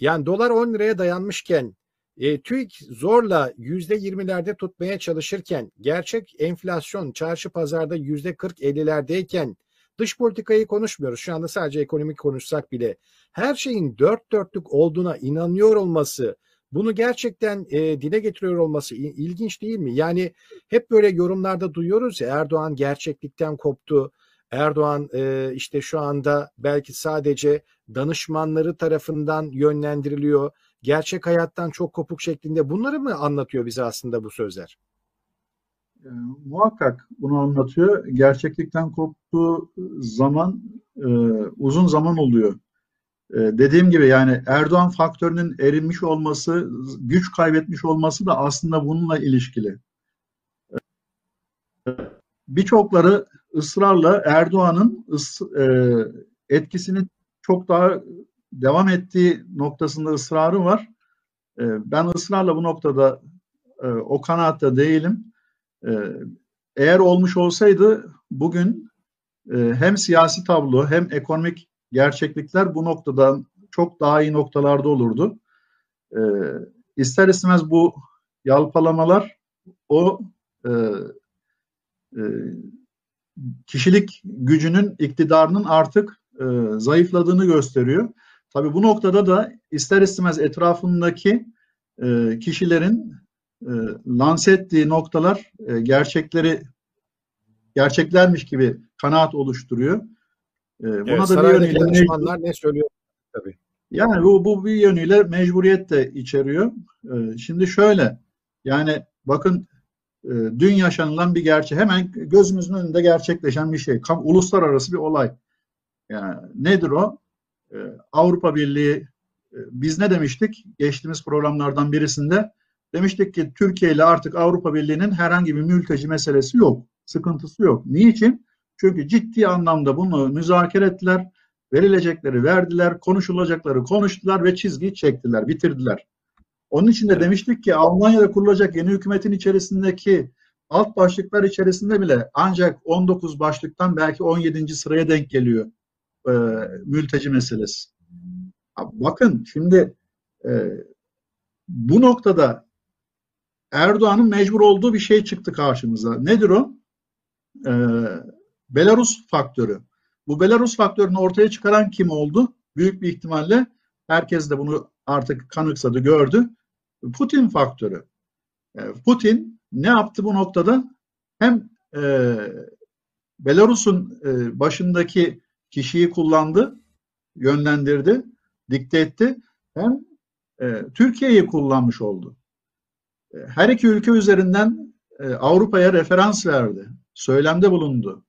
yani dolar 10 liraya dayanmışken e, TÜİK zorla yüzde 20'lerde tutmaya çalışırken gerçek enflasyon çarşı pazarda yüzde 40-50'lerdeyken dış politikayı konuşmuyoruz. Şu anda sadece ekonomik konuşsak bile her şeyin dört dörtlük olduğuna inanıyor olması bunu gerçekten e, dile getiriyor olması ilginç değil mi? Yani hep böyle yorumlarda duyuyoruz ya Erdoğan gerçeklikten koptu. Erdoğan e, işte şu anda belki sadece danışmanları tarafından yönlendiriliyor. Gerçek hayattan çok kopuk şeklinde bunları mı anlatıyor bize aslında bu sözler? E, muhakkak bunu anlatıyor. Gerçeklikten koptuğu zaman e, uzun zaman oluyor. E, dediğim gibi yani Erdoğan faktörünün erinmiş olması, güç kaybetmiş olması da aslında bununla ilişkili. E, birçokları ısrarla Erdoğan'ın e, etkisini çok daha devam ettiği noktasında ısrarı var. E, ben ısrarla bu noktada e, o kanaatte değilim. Eğer olmuş olsaydı bugün hem siyasi tablo hem ekonomik gerçeklikler bu noktada çok daha iyi noktalarda olurdu. İster istemez bu yalpalamalar o kişilik gücünün iktidarının artık e, zayıfladığını gösteriyor. Tabi bu noktada da ister istemez etrafındaki e, kişilerin e, lanse ettiği noktalar e, gerçekleri gerçeklermiş gibi kanaat oluşturuyor. E, buna evet, da bir yönüyle danışmanlar ne söylüyor tabii. Yani bu, bu bir yönüyle mecburiyet de içeriyor. E, şimdi şöyle yani bakın dün yaşanılan bir gerçek hemen gözümüzün önünde gerçekleşen bir şey. Kam, uluslararası bir olay. Yani nedir o? E, Avrupa Birliği e, biz ne demiştik? Geçtiğimiz programlardan birisinde demiştik ki Türkiye ile artık Avrupa Birliği'nin herhangi bir mülteci meselesi yok. Sıkıntısı yok. Niçin? Çünkü ciddi anlamda bunu müzakere ettiler. Verilecekleri verdiler, konuşulacakları konuştular ve çizgiyi çektiler, bitirdiler. Onun için de demiştik ki Almanya'da kurulacak yeni hükümetin içerisindeki alt başlıklar içerisinde bile ancak 19 başlıktan belki 17. sıraya denk geliyor e, mülteci meselesi. Bakın şimdi e, bu noktada Erdoğan'ın mecbur olduğu bir şey çıktı karşımıza. Nedir o? E, Belarus faktörü. Bu Belarus faktörünü ortaya çıkaran kim oldu? Büyük bir ihtimalle herkes de bunu artık kanıksadı, gördü. Putin faktörü. E, Putin ne yaptı bu noktada? Hem e, Belarus'un e, başındaki kişiyi kullandı, yönlendirdi, dikte etti. Hem e, Türkiye'yi kullanmış oldu. E, her iki ülke üzerinden e, Avrupa'ya referans verdi, söylemde bulundu.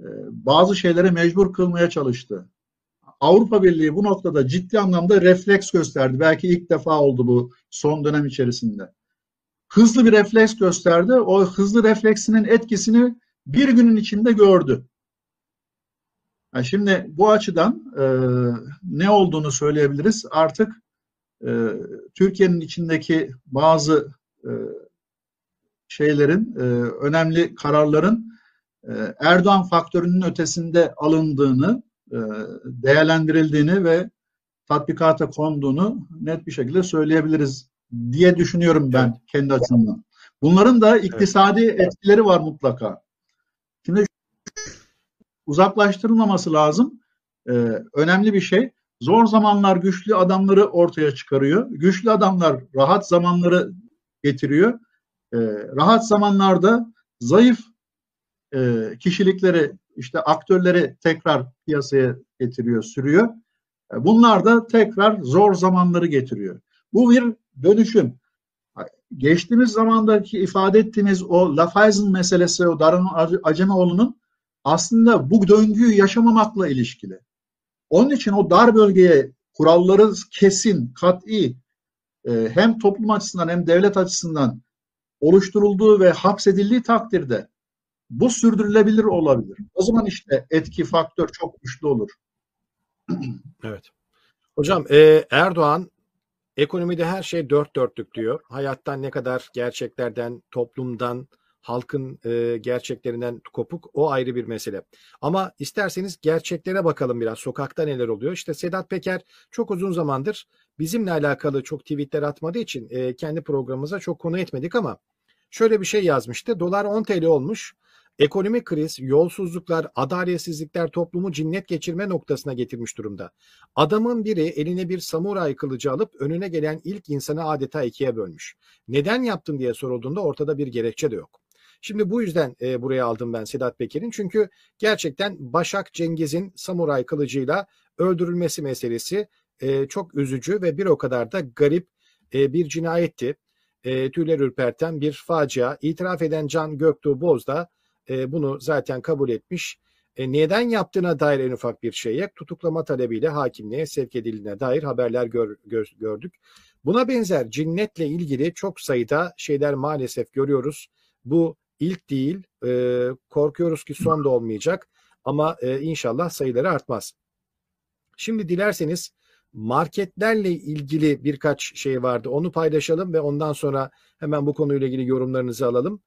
E, bazı şeylere mecbur kılmaya çalıştı. Avrupa Birliği bu noktada ciddi anlamda refleks gösterdi. Belki ilk defa oldu bu son dönem içerisinde. Hızlı bir refleks gösterdi. O hızlı refleksinin etkisini bir günün içinde gördü. Yani şimdi bu açıdan e, ne olduğunu söyleyebiliriz. Artık e, Türkiye'nin içindeki bazı e, şeylerin, e, önemli kararların e, Erdoğan faktörünün ötesinde alındığını, değerlendirildiğini ve tatbikata konduğunu net bir şekilde söyleyebiliriz diye düşünüyorum ben kendi açımdan. Bunların da iktisadi etkileri var mutlaka. Şimdi uzaklaştırılmaması lazım. Ee, önemli bir şey. Zor zamanlar güçlü adamları ortaya çıkarıyor. Güçlü adamlar rahat zamanları getiriyor. Ee, rahat zamanlarda zayıf e, kişilikleri, işte aktörleri tekrar piyasaya getiriyor, sürüyor. E, Bunlar da tekrar zor zamanları getiriyor. Bu bir dönüşüm. Geçtiğimiz zamandaki ifade ettiğimiz o Lafayette meselesi, o Darın Acemoğlu'nun aslında bu döngüyü yaşamamakla ilişkili. Onun için o dar bölgeye kuralları kesin, kat'i e, hem toplum açısından hem devlet açısından oluşturulduğu ve hapsedildiği takdirde bu sürdürülebilir olabilir. O zaman işte etki faktör çok güçlü olur. *clears throat* Evet. Hocam e, Erdoğan ekonomide her şey dört dörtlük diyor. Hayattan ne kadar gerçeklerden, toplumdan, halkın e, gerçeklerinden kopuk o ayrı bir mesele. Ama isterseniz gerçeklere bakalım biraz. Sokakta neler oluyor? İşte Sedat Peker çok uzun zamandır bizimle alakalı çok tweetler atmadığı için e, kendi programımıza çok konu etmedik ama şöyle bir şey yazmıştı. Dolar 10 TL olmuş. Ekonomik kriz, yolsuzluklar, adaletsizlikler toplumu cinnet geçirme noktasına getirmiş durumda. Adamın biri eline bir samuray kılıcı alıp önüne gelen ilk insanı adeta ikiye bölmüş. Neden yaptın diye sorulduğunda ortada bir gerekçe de yok. Şimdi bu yüzden e, buraya aldım ben Sedat Peker'in. Çünkü gerçekten Başak Cengiz'in samuray kılıcıyla öldürülmesi meselesi e, çok üzücü ve bir o kadar da garip e, bir cinayetti. E, tüyler ürperten bir facia. İtiraf eden Can Göktuğ Boz da e, bunu zaten kabul etmiş. E, neden yaptığına dair en ufak bir şey yok. Tutuklama talebiyle hakimliğe sevk edildiğine dair haberler gör, gör, gördük. Buna benzer cinnetle ilgili çok sayıda şeyler maalesef görüyoruz. Bu ilk değil. E, korkuyoruz ki son da olmayacak. Ama e, inşallah sayıları artmaz. Şimdi dilerseniz marketlerle ilgili birkaç şey vardı. Onu paylaşalım ve ondan sonra hemen bu konuyla ilgili yorumlarınızı alalım.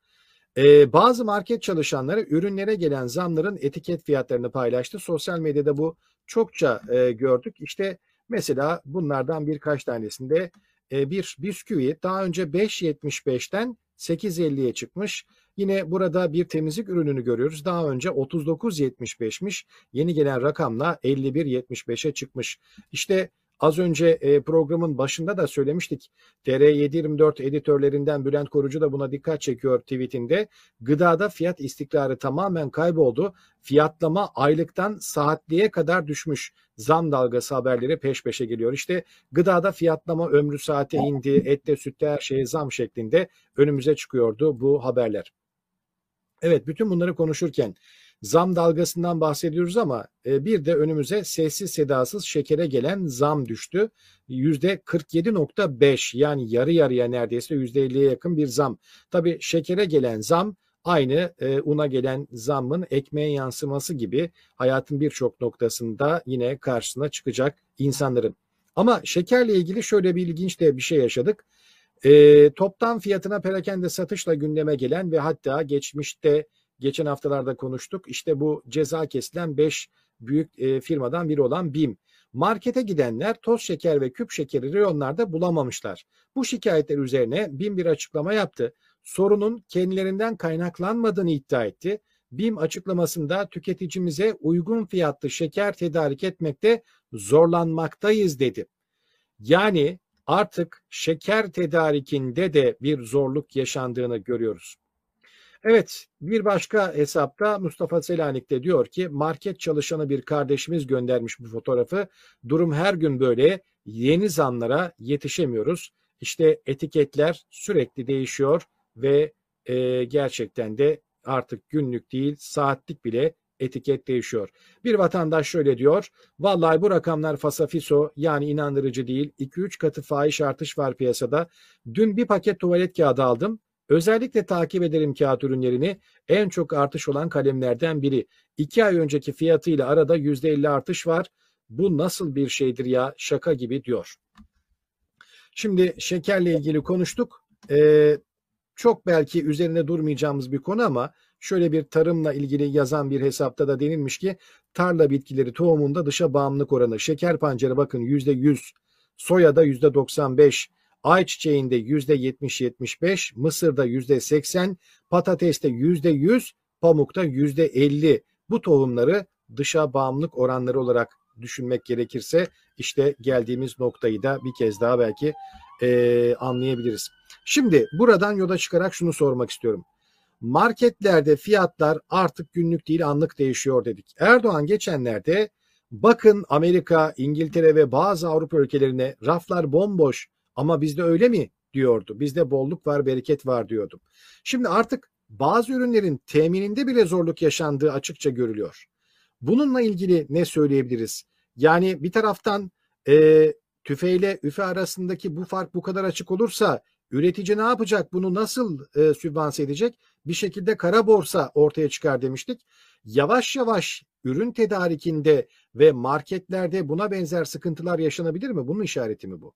Ee, bazı market çalışanları ürünlere gelen zamların etiket fiyatlarını paylaştı. Sosyal medyada bu çokça e, gördük. İşte mesela bunlardan birkaç tanesinde e, bir bisküvi daha önce 5.75'ten 8.50'ye çıkmış. Yine burada bir temizlik ürününü görüyoruz. Daha önce 39.75'miş. Yeni gelen rakamla 51.75'e çıkmış. İşte Az önce e, programın başında da söylemiştik. TR724 editörlerinden Bülent Korucu da buna dikkat çekiyor tweetinde. Gıdada fiyat istikrarı tamamen kayboldu. Fiyatlama aylıktan saatliğe kadar düşmüş. Zam dalgası haberleri peş peşe geliyor. İşte gıdada fiyatlama ömrü saate indi. Ette sütte her şeye zam şeklinde önümüze çıkıyordu bu haberler. Evet bütün bunları konuşurken zam dalgasından bahsediyoruz ama e, bir de önümüze sessiz sedasız şekere gelen zam düştü. Yüzde 47.5 yani yarı yarıya neredeyse yüzde 50'ye yakın bir zam. Tabi şekere gelen zam aynı e, una gelen zammın ekmeğe yansıması gibi hayatın birçok noktasında yine karşısına çıkacak insanların. Ama şekerle ilgili şöyle bir ilginç de bir şey yaşadık. E, toptan fiyatına perakende satışla gündeme gelen ve hatta geçmişte geçen haftalarda konuştuk. İşte bu ceza kesilen 5 büyük e, firmadan biri olan BİM. Markete gidenler toz şeker ve küp şekeri reyonlarda bulamamışlar. Bu şikayetler üzerine BİM bir açıklama yaptı. Sorunun kendilerinden kaynaklanmadığını iddia etti. BİM açıklamasında tüketicimize uygun fiyatlı şeker tedarik etmekte zorlanmaktayız dedi. Yani artık şeker tedarikinde de bir zorluk yaşandığını görüyoruz. Evet bir başka hesapta Mustafa Selanik de diyor ki market çalışanı bir kardeşimiz göndermiş bu fotoğrafı. Durum her gün böyle yeni zamlara yetişemiyoruz. İşte etiketler sürekli değişiyor ve e, gerçekten de artık günlük değil saatlik bile etiket değişiyor. Bir vatandaş şöyle diyor. Vallahi bu rakamlar fasafiso yani inandırıcı değil. 2-3 katı fahiş artış var piyasada. Dün bir paket tuvalet kağıdı aldım. Özellikle takip ederim kağıt ürünlerini. En çok artış olan kalemlerden biri. İki ay önceki fiyatıyla arada yüzde elli artış var. Bu nasıl bir şeydir ya şaka gibi diyor. Şimdi şekerle ilgili konuştuk. Ee, çok belki üzerine durmayacağımız bir konu ama şöyle bir tarımla ilgili yazan bir hesapta da denilmiş ki tarla bitkileri tohumunda dışa bağımlılık oranı. Şeker pancarı bakın %100, soyada %95, ayçiçeğinde %70-75, mısırda %80, patateste %100, pamukta %50. Bu tohumları dışa bağımlılık oranları olarak düşünmek gerekirse işte geldiğimiz noktayı da bir kez daha belki eee, anlayabiliriz. Şimdi buradan yola çıkarak şunu sormak istiyorum. Marketlerde fiyatlar artık günlük değil anlık değişiyor dedik. Erdoğan geçenlerde bakın Amerika, İngiltere ve bazı Avrupa ülkelerine raflar bomboş ama bizde öyle mi diyordu. Bizde bolluk var, bereket var diyordu. Şimdi artık bazı ürünlerin temininde bile zorluk yaşandığı açıkça görülüyor. Bununla ilgili ne söyleyebiliriz? Yani bir taraftan e, tüfeğle üfe arasındaki bu fark bu kadar açık olursa üretici ne yapacak? Bunu nasıl e, sübvanse edecek? Bir şekilde kara borsa ortaya çıkar demiştik. Yavaş yavaş ürün tedarikinde ve marketlerde buna benzer sıkıntılar yaşanabilir mi? Bunun işareti mi bu?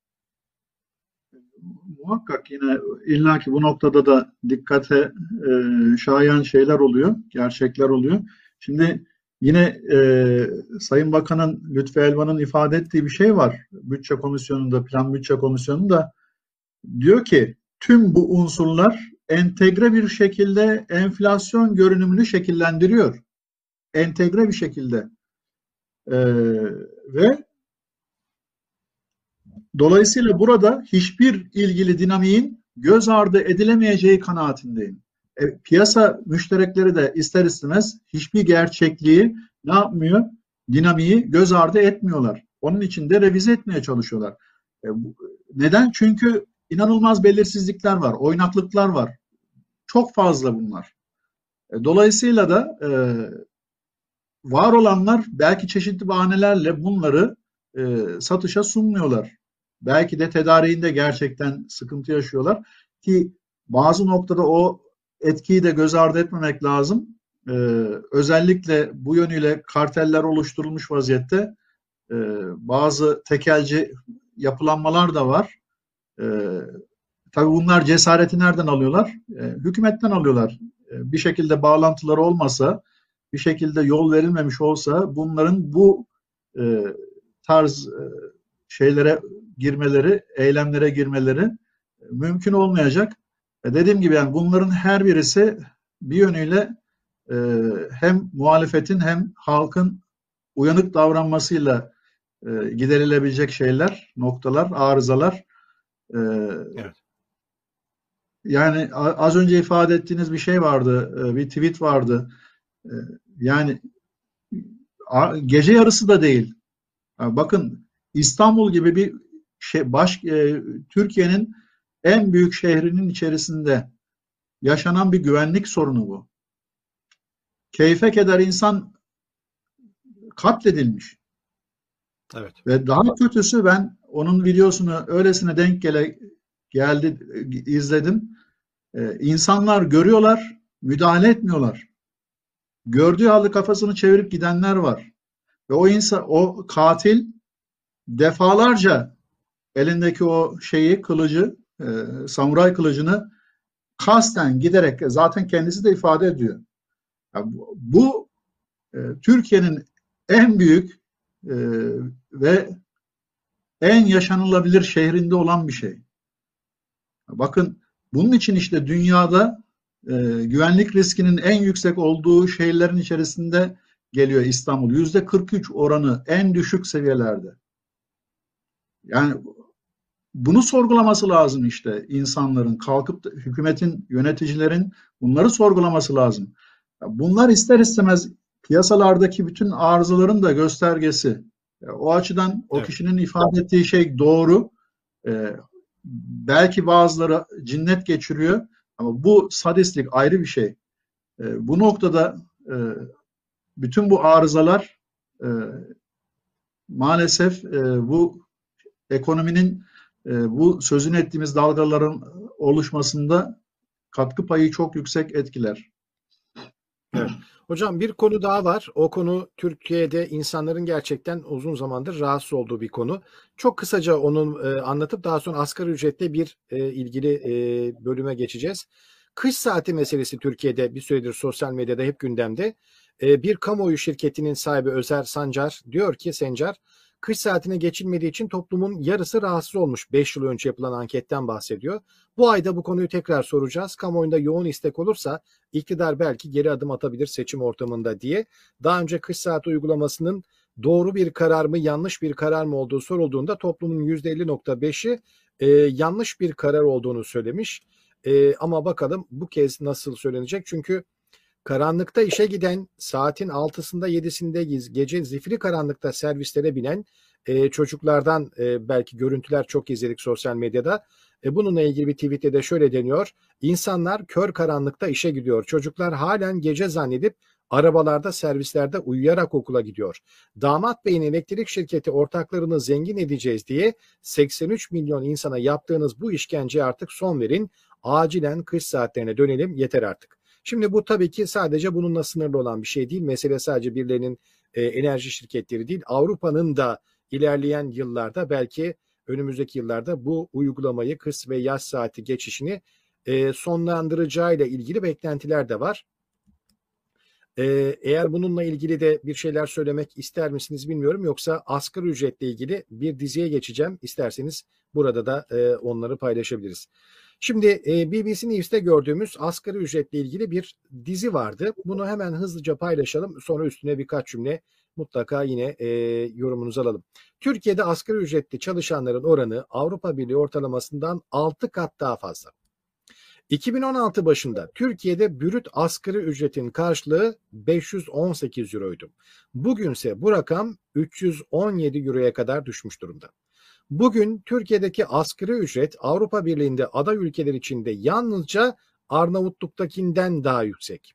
Muhakkak yine illaki bu noktada da dikkate e, şayan şeyler oluyor, gerçekler oluyor. Şimdi yine e, Sayın Bakan'ın Lütfü Elvan'ın ifade ettiği bir şey var. Bütçe Komisyonu'nda, Plan Bütçe Komisyonu'nda diyor ki tüm bu unsurlar entegre bir şekilde enflasyon görünümünü şekillendiriyor. Entegre bir şekilde. E, ve Dolayısıyla burada hiçbir ilgili dinamiğin göz ardı edilemeyeceği kanaatindeyim. E, piyasa müşterekleri de ister istemez hiçbir gerçekliği ne yapmıyor? Dinamiği göz ardı etmiyorlar. Onun için de revize etmeye çalışıyorlar. E, neden? Çünkü inanılmaz belirsizlikler var, oynaklıklar var. Çok fazla bunlar. E, dolayısıyla da e, var olanlar belki çeşitli bahanelerle bunları e, satışa sunmuyorlar. Belki de tedariğinde gerçekten sıkıntı yaşıyorlar ki bazı noktada o etkiyi de göz ardı etmemek lazım. Ee, özellikle bu yönüyle karteller oluşturulmuş vaziyette ee, bazı tekelci yapılanmalar da var. Ee, tabii bunlar cesareti nereden alıyorlar? Ee, hükümetten alıyorlar. Ee, bir şekilde bağlantıları olmasa, bir şekilde yol verilmemiş olsa bunların bu e, tarz e, şeylere girmeleri, eylemlere girmeleri mümkün olmayacak. E dediğim gibi yani bunların her birisi bir yönüyle e, hem muhalefetin hem halkın uyanık davranmasıyla e, giderilebilecek şeyler, noktalar, arızalar. E, Evet. Yani az önce ifade ettiğiniz bir şey vardı, e, bir tweet vardı. E, yani gece yarısı da değil. Bakın İstanbul gibi bir şey baş e, Türkiye'nin en büyük şehrinin içerisinde yaşanan bir güvenlik sorunu bu. Keyfe keder insan katledilmiş. Evet. Ve daha kötüsü ben onun videosunu öylesine denk gele geldi izledim. Ee, insanlar görüyorlar, müdahale etmiyorlar. Gördüğü halde kafasını çevirip gidenler var. Ve o insan, o katil defalarca elindeki o şeyi, kılıcı, e, samuray kılıcını kasten giderek zaten kendisi de ifade ediyor. Ya bu bu, e, Türkiye'nin en büyük e, ve en yaşanılabilir şehrinde olan bir şey. Bakın bunun için işte dünyada e, güvenlik riskinin en yüksek olduğu şehirlerin içerisinde geliyor İstanbul. Yüzde 43 oranı en düşük seviyelerde. Yani bunu sorgulaması lazım işte insanların, kalkıp da hükümetin, yöneticilerin bunları sorgulaması lazım. Bunlar ister istemez piyasalardaki bütün arızaların da göstergesi. O açıdan o Evet. kişinin ifade ettiği şey doğru. Ee, belki bazıları cinnet geçiriyor ama bu sadistlik ayrı bir şey. Ee, bu noktada e, bütün bu arızalar e, maalesef e, bu ekonominin e, bu sözünü ettiğimiz dalgaların oluşmasında katkı payı çok yüksek etkiler. Hocam bir konu daha var. O konu Türkiye'de insanların gerçekten uzun zamandır rahatsız olduğu bir konu. Çok kısaca onu e, anlatıp daha sonra asgari ücretle bir e, ilgili e, bölüme geçeceğiz. Kış saati meselesi Türkiye'de bir süredir sosyal medyada hep gündemde. E, bir kamuoyu şirketinin sahibi Özer Sancar diyor ki Sencar kış saatine geçilmediği için toplumun yarısı rahatsız olmuş. 5 yıl önce yapılan anketten bahsediyor. Bu ayda bu konuyu tekrar soracağız. Kamuoyunda yoğun istek olursa iktidar belki geri adım atabilir seçim ortamında diye. Daha önce kış saati uygulamasının doğru bir karar mı yanlış bir karar mı olduğu sorulduğunda toplumun %50.5'i e, yanlış bir karar olduğunu söylemiş. E, ama bakalım bu kez nasıl söylenecek? Çünkü karanlıkta işe giden saatin 6'sında 7'sinde gece zifiri karanlıkta servislere binen e, çocuklardan e, belki görüntüler çok izledik sosyal medyada. E, bununla ilgili bir tweette de şöyle deniyor. İnsanlar kör karanlıkta işe gidiyor. Çocuklar halen gece zannedip arabalarda servislerde uyuyarak okula gidiyor. Damat Bey'in elektrik şirketi ortaklarını zengin edeceğiz diye 83 milyon insana yaptığınız bu işkence artık son verin. Acilen kış saatlerine dönelim yeter artık. Şimdi bu tabii ki sadece bununla sınırlı olan bir şey değil. Mesele sadece birilerinin e, enerji şirketleri değil. Avrupa'nın da ilerleyen yıllarda belki önümüzdeki yıllarda bu uygulamayı kış ve yaz saati geçişini e, sonlandıracağıyla ilgili beklentiler de var. Ee, eğer bununla ilgili de bir şeyler söylemek ister misiniz bilmiyorum. Yoksa asgari ücretle ilgili bir diziye geçeceğim. İsterseniz burada da e, onları paylaşabiliriz. Şimdi e, BBC News'te gördüğümüz asgari ücretle ilgili bir dizi vardı. Bunu hemen hızlıca paylaşalım. Sonra üstüne birkaç cümle mutlaka yine e, yorumunuzu alalım. Türkiye'de asgari ücretli çalışanların oranı Avrupa Birliği ortalamasından 6 kat daha fazla. 2016 başında Türkiye'de brüt asgari ücretin karşılığı 518 euroydu. Bugünse bu rakam 317 euroya kadar düşmüş durumda. Bugün Türkiye'deki asgari ücret Avrupa Birliği'nde aday ülkeler içinde yalnızca Arnavutluk'takinden daha yüksek.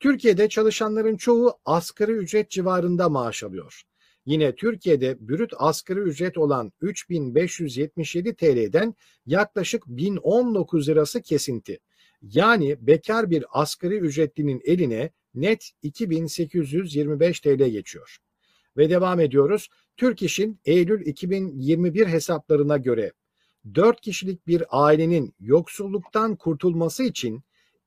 Türkiye'de çalışanların çoğu asgari ücret civarında maaş alıyor. Yine Türkiye'de brüt asgari ücret olan 3577 TL'den yaklaşık 1019 lirası kesinti. Yani bekar bir asgari ücretlinin eline net 2825 TL geçiyor. Ve devam ediyoruz. Türk İş'in Eylül 2021 hesaplarına göre 4 kişilik bir ailenin yoksulluktan kurtulması için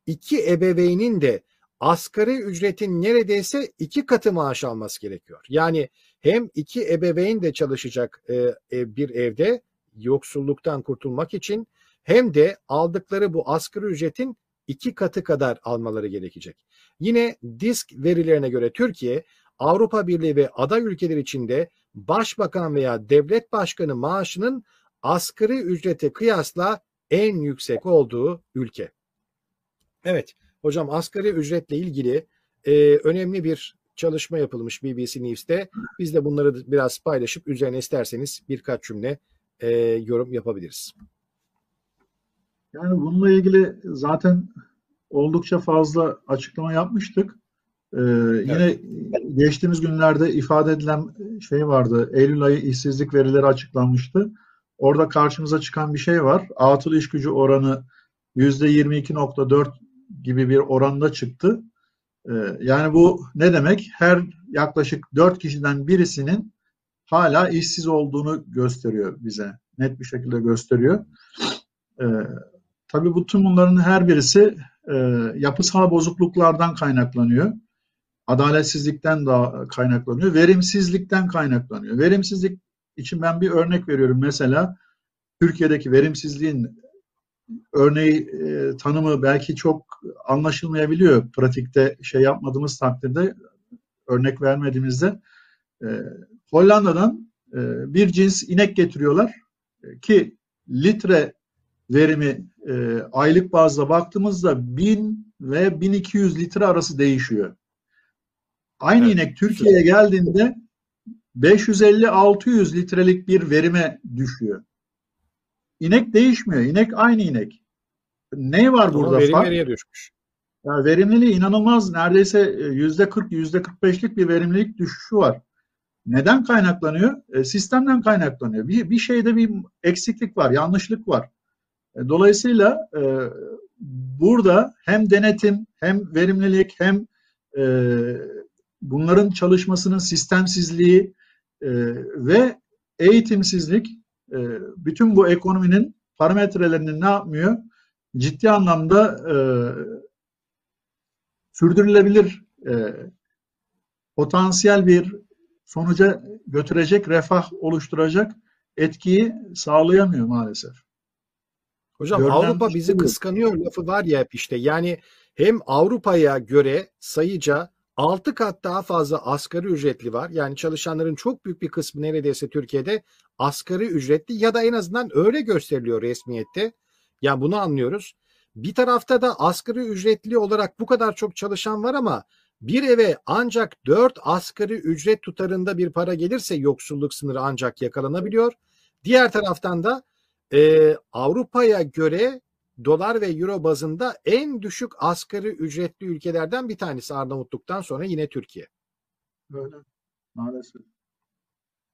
iki ebeveynin de asgari ücretin neredeyse iki katı maaş alması gerekiyor. Yani hem iki ebeveyn de çalışacak e, bir evde yoksulluktan kurtulmak için hem de aldıkları bu asgari ücretin iki katı kadar almaları gerekecek. Yine disk verilerine göre Türkiye Avrupa Birliği ve aday ülkeler içinde başbakan veya devlet başkanı maaşının asgari ücrete kıyasla en yüksek olduğu ülke. Evet hocam asgari ücretle ilgili e, önemli bir çalışma yapılmış BBC News'te. Biz de bunları biraz paylaşıp üzerine isterseniz birkaç cümle e, yorum yapabiliriz. Yani bununla ilgili zaten oldukça fazla açıklama yapmıştık. Ee, yine evet. geçtiğimiz günlerde ifade edilen şey vardı. Eylül ayı işsizlik verileri açıklanmıştı. Orada karşımıza çıkan bir şey var. Atıl iş gücü oranı %22.4 gibi bir oranda çıktı. Ee, yani bu ne demek? Her yaklaşık 4 kişiden birisinin hala işsiz olduğunu gösteriyor bize. Net bir şekilde gösteriyor. Ee, tabii bu tüm bunların her birisi e, yapısal bozukluklardan kaynaklanıyor. Adaletsizlikten da kaynaklanıyor. Verimsizlikten kaynaklanıyor. Verimsizlik için ben bir örnek veriyorum. Mesela Türkiye'deki verimsizliğin örneği e, tanımı belki çok anlaşılmayabiliyor pratikte şey yapmadığımız takdirde örnek vermediğimizde e, Hollanda'dan e, bir cins inek getiriyorlar e, ki litre verimi e, aylık bazda baktığımızda 1000 ve 1200 litre arası değişiyor. Aynı evet. inek Türkiye'ye geldiğinde 550-600 litrelik bir verime düşüyor. İnek değişmiyor. İnek aynı inek. Ne var burada? Verim nereye düşmüş? Yani verimliliği inanılmaz. Neredeyse yüzde 40, yüzde 45'lik bir verimlilik düşüşü var. Neden kaynaklanıyor? E, sistemden kaynaklanıyor. Bir, bir şeyde bir eksiklik var, yanlışlık var. E, dolayısıyla e, burada hem denetim, hem verimlilik, hem e, bunların çalışmasının sistemsizliği e, ve eğitimsizlik e, bütün bu ekonominin parametrelerini ne yapmıyor? Ciddi anlamda e, sürdürülebilir e, potansiyel bir sonuca götürecek, refah oluşturacak etkiyi sağlayamıyor maalesef. Hocam Görünen Avrupa şey bizi kıskanıyor lafı var ya hep işte. Yani hem Avrupa'ya göre sayıca 6 kat daha fazla asgari ücretli var. Yani çalışanların çok büyük bir kısmı neredeyse Türkiye'de asgari ücretli ya da en azından öyle gösteriliyor resmiyette. Yani bunu anlıyoruz. Bir tarafta da asgari ücretli olarak bu kadar çok çalışan var ama bir eve ancak 4 asgari ücret tutarında bir para gelirse yoksulluk sınırı ancak yakalanabiliyor. Diğer taraftan da e, Avrupa'ya göre dolar ve euro bazında en düşük asgari ücretli ülkelerden bir tanesi Arnavutluk'tan sonra yine Türkiye. Öyle. Maalesef.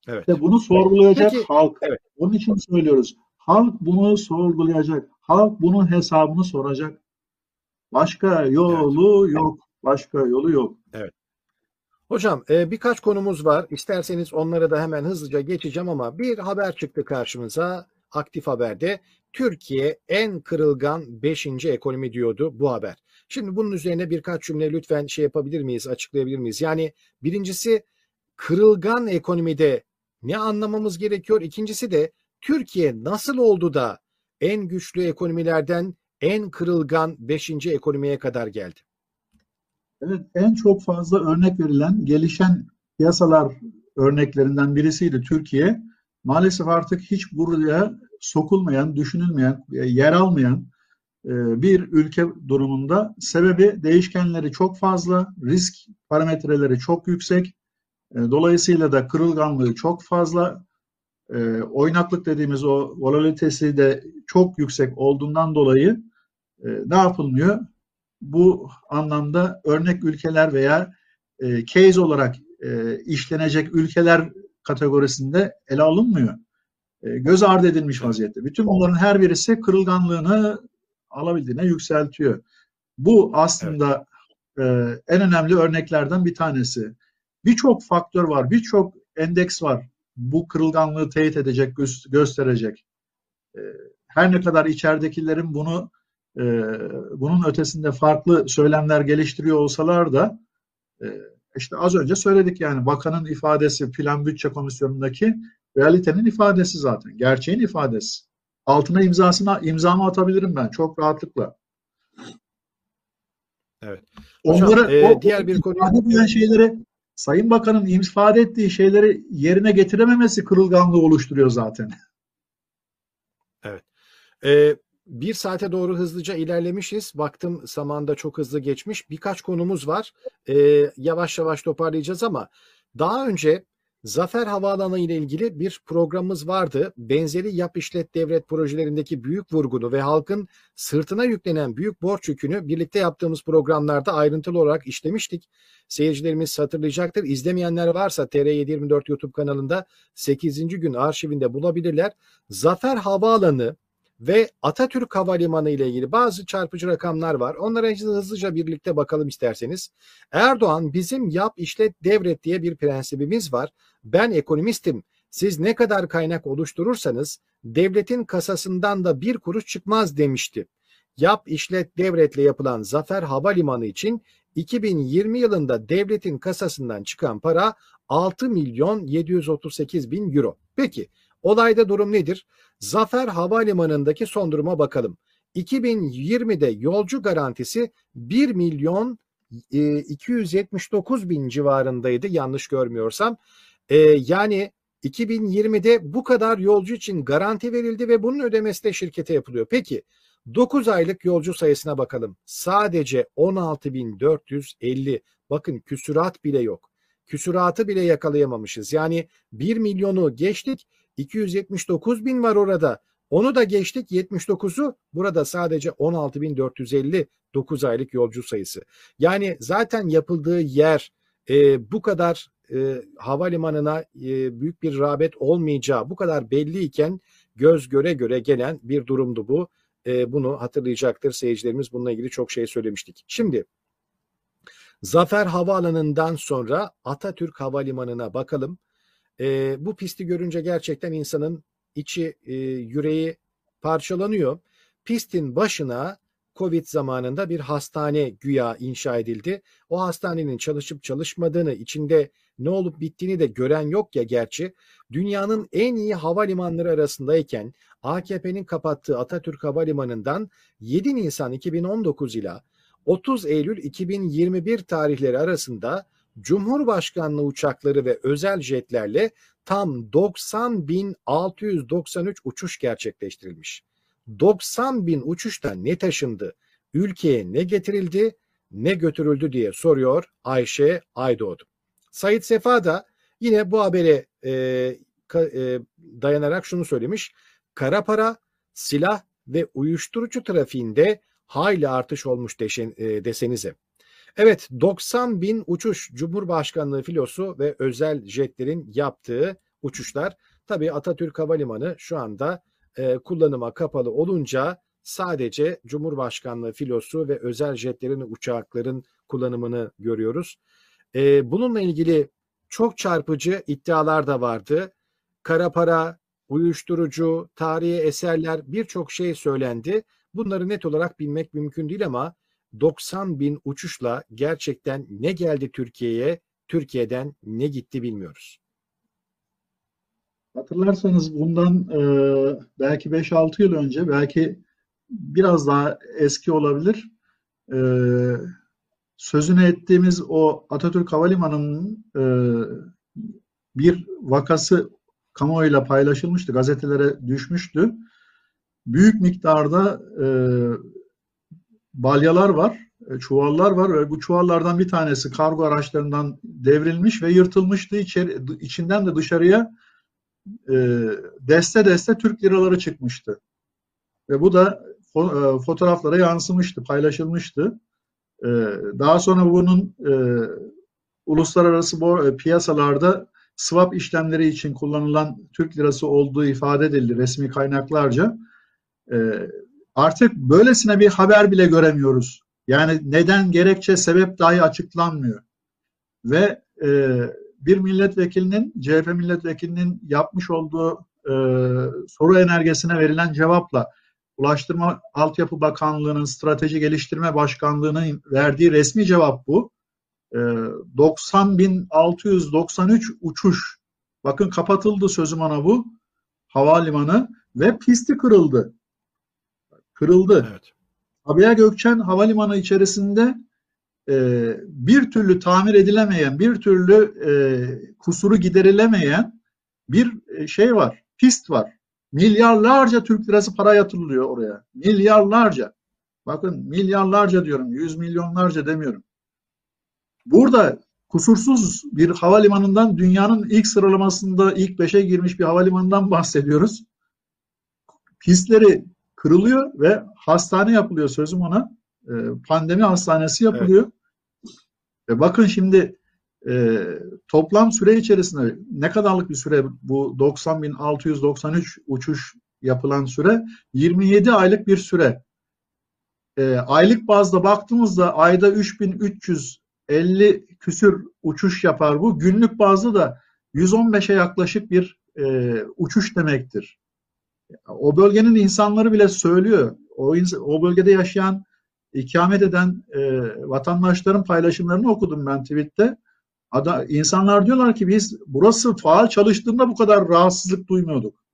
Evet. İşte bunu sorgulayacak Peki, halk. evet. Onun için söylüyoruz. Halk bunu sorgulayacak. Halk bunun hesabını soracak. Başka yolu yok. Başka yolu yok. Hocam e, birkaç konumuz var. İsterseniz onlara da hemen hızlıca geçeceğim ama bir haber çıktı karşımıza. Aktif Haber'de Türkiye en kırılgan 5. ekonomi diyordu bu haber. Şimdi bunun üzerine birkaç cümle lütfen şey yapabilir miyiz, açıklayabilir miyiz? Yani birincisi kırılgan ekonomide ne anlamamız gerekiyor? İkincisi de Türkiye nasıl oldu da en güçlü ekonomilerden en kırılgan 5. ekonomiye kadar geldi? Evet, en çok fazla örnek verilen gelişen piyasalar örneklerinden birisiydi Türkiye. Maalesef artık hiç buraya sokulmayan, düşünülmeyen, yer almayan e, bir ülke durumunda. Sebebi değişkenleri çok fazla, risk parametreleri çok yüksek. E, Dolayısıyla da kırılganlığı çok fazla. E, Oynaklık dediğimiz o volatilitesi de çok yüksek olduğundan dolayı e, ne yapılmıyor? bu anlamda örnek ülkeler veya e, case olarak e, işlenecek ülkeler kategorisinde ele alınmıyor. E, göz ardı edilmiş vaziyette. Bütün bunların her birisi kırılganlığını alabildiğine yükseltiyor. Bu aslında e, en önemli örneklerden bir tanesi. Birçok faktör var, birçok endeks var. Bu kırılganlığı teyit edecek, gö- gösterecek. E, her ne kadar içeridekilerin bunu e, bunun ötesinde farklı söylemler geliştiriyor olsalar da e, işte az önce söyledik yani bakanın ifadesi plan bütçe komisyonundaki realitenin ifadesi zaten. Gerçeğin ifadesi. Altına imzasına imzamı atabilirim ben çok rahatlıkla. Evet. Hocam, Onları e, o, diğer bir konu- ifade edilen şeyleri Sayın Bakan'ın ifade ettiği şeyleri yerine getirememesi kırılganlığı oluşturuyor zaten. Ee, bir saate doğru hızlıca ilerlemişiz. Baktım zamanda çok hızlı geçmiş. Birkaç konumuz var. Ee, yavaş yavaş toparlayacağız ama daha önce Zafer Havaalanı ile ilgili bir programımız vardı. Benzeri yap işlet devlet projelerindeki büyük vurgunu ve halkın sırtına yüklenen büyük borç yükünü birlikte yaptığımız programlarda ayrıntılı olarak işlemiştik. Seyircilerimiz hatırlayacaktır. İzlemeyenler varsa TR724 YouTube kanalında 8. gün arşivinde bulabilirler. Zafer Havaalanı ve Atatürk Havalimanı ile ilgili bazı çarpıcı rakamlar var. Onlara hızlıca birlikte bakalım isterseniz. Erdoğan bizim yap işlet devret diye bir prensibimiz var. Ben ekonomistim. Siz ne kadar kaynak oluşturursanız devletin kasasından da bir kuruş çıkmaz demişti. Yap işlet devretle yapılan Zafer Havalimanı için 2020 yılında devletin kasasından çıkan para 6 milyon 738 bin euro. Peki olayda durum nedir? Zafer Havalimanı'ndaki son duruma bakalım. 2020'de yolcu garantisi 1 milyon e, 279 bin civarındaydı yanlış görmüyorsam. E, yani 2020'de bu kadar yolcu için garanti verildi ve bunun ödemesi de şirkete yapılıyor. Peki 9 aylık yolcu sayısına bakalım. Sadece 16.450 bakın küsurat bile yok. Küsuratı bile yakalayamamışız. Yani 1 milyonu geçtik 279 bin var orada. Onu da geçtik 79'u burada sadece 16.450 9 aylık yolcu sayısı. Yani zaten yapıldığı yer e, bu kadar e, havalimanına e, büyük bir rağbet olmayacağı bu kadar belliyken göz göre göre gelen bir durumdu bu. E, bunu hatırlayacaktır seyircilerimiz bununla ilgili çok şey söylemiştik. Şimdi Zafer Havaalanı'ndan sonra Atatürk Havalimanı'na bakalım. E, bu pisti görünce gerçekten insanın içi, e, yüreği parçalanıyor. Pistin başına Covid zamanında bir hastane güya inşa edildi. O hastanenin çalışıp çalışmadığını, içinde ne olup bittiğini de gören yok ya gerçi. Dünyanın en iyi havalimanları arasındayken AKP'nin kapattığı Atatürk Havalimanı'ndan 7 Nisan 2019 ile 30 Eylül 2021 tarihleri arasında Cumhurbaşkanlığı uçakları ve özel jetlerle tam 90.693 uçuş gerçekleştirilmiş. 90 bin uçuştan ne taşındı, ülkeye ne getirildi, ne götürüldü diye soruyor Ayşe Aydoğdu. Sayit Sefa da yine bu habere e, ka, e, dayanarak şunu söylemiş. Kara para, silah ve uyuşturucu trafiğinde hayli artış olmuş deşen, e, desenize. Evet 90 bin uçuş Cumhurbaşkanlığı filosu ve özel jetlerin yaptığı uçuşlar. Tabii Atatürk Havalimanı şu anda e, kullanıma kapalı olunca sadece Cumhurbaşkanlığı filosu ve özel jetlerin uçakların kullanımını görüyoruz. E, bununla ilgili çok çarpıcı iddialar da vardı. Kara para, uyuşturucu, tarihi eserler birçok şey söylendi. Bunları net olarak bilmek mümkün değil ama 90 bin uçuşla gerçekten ne geldi Türkiye'ye, Türkiye'den ne gitti bilmiyoruz. Hatırlarsanız bundan e, belki 5-6 yıl önce, belki biraz daha eski olabilir. E, sözünü ettiğimiz o Atatürk Havalimanı'nın e, bir vakası kamuoyuyla paylaşılmıştı, gazetelere düşmüştü. Büyük miktarda e, balyalar var, e, çuvallar var ve bu çuvallardan bir tanesi kargo araçlarından devrilmiş ve yırtılmıştı. İçeri, içinden de dışarıya e, deste deste Türk liraları çıkmıştı. Ve bu da e, fotoğraflara yansımıştı, paylaşılmıştı. E, daha sonra bunun e, uluslararası bo, e, piyasalarda swap işlemleri için kullanılan Türk lirası olduğu ifade edildi resmi kaynaklarca. E, artık böylesine bir haber bile göremiyoruz. Yani neden, gerekçe, sebep dahi açıklanmıyor. Ve e, bir milletvekilinin, CHP milletvekilinin yapmış olduğu e, soru önergesine verilen cevapla Ulaştırma Altyapı Bakanlığı'nın Strateji Geliştirme Başkanlığı'nın verdiği resmi cevap bu. E, 90.693 uçuş. Bakın kapatıldı sözüm ona bu. Havalimanı ve pisti kırıldı. Kırıldı. Evet. Sabiha Gökçen Havalimanı içerisinde e, bir türlü tamir edilemeyen, bir türlü e, kusuru giderilemeyen bir e, şey var, pist var. Milyarlarca Türk lirası para yatırılıyor oraya. Milyarlarca. Bakın milyarlarca diyorum, yüz milyonlarca demiyorum. Burada kusursuz bir havalimanından dünyanın ilk sıralamasında ilk beşe girmiş bir havalimanından bahsediyoruz. Pistleri kırılıyor ve hastane yapılıyor sözüm ona. E, pandemi hastanesi yapılıyor. Evet. Ve bakın şimdi e, toplam süre içerisinde ne kadarlık bir süre bu 90.693 uçuş yapılan süre 27 aylık bir süre. E, aylık bazda baktığımızda ayda 3350 küsür uçuş yapar bu. Günlük bazda da 115'e yaklaşık bir e, uçuş demektir. O bölgenin insanları bile söylüyor. O, o bölgede yaşayan, ikamet eden e, vatandaşların paylaşımlarını okudum ben tweette. Ada, insanlar diyorlar ki biz burası faal çalıştığında bu kadar rahatsızlık duymuyorduk.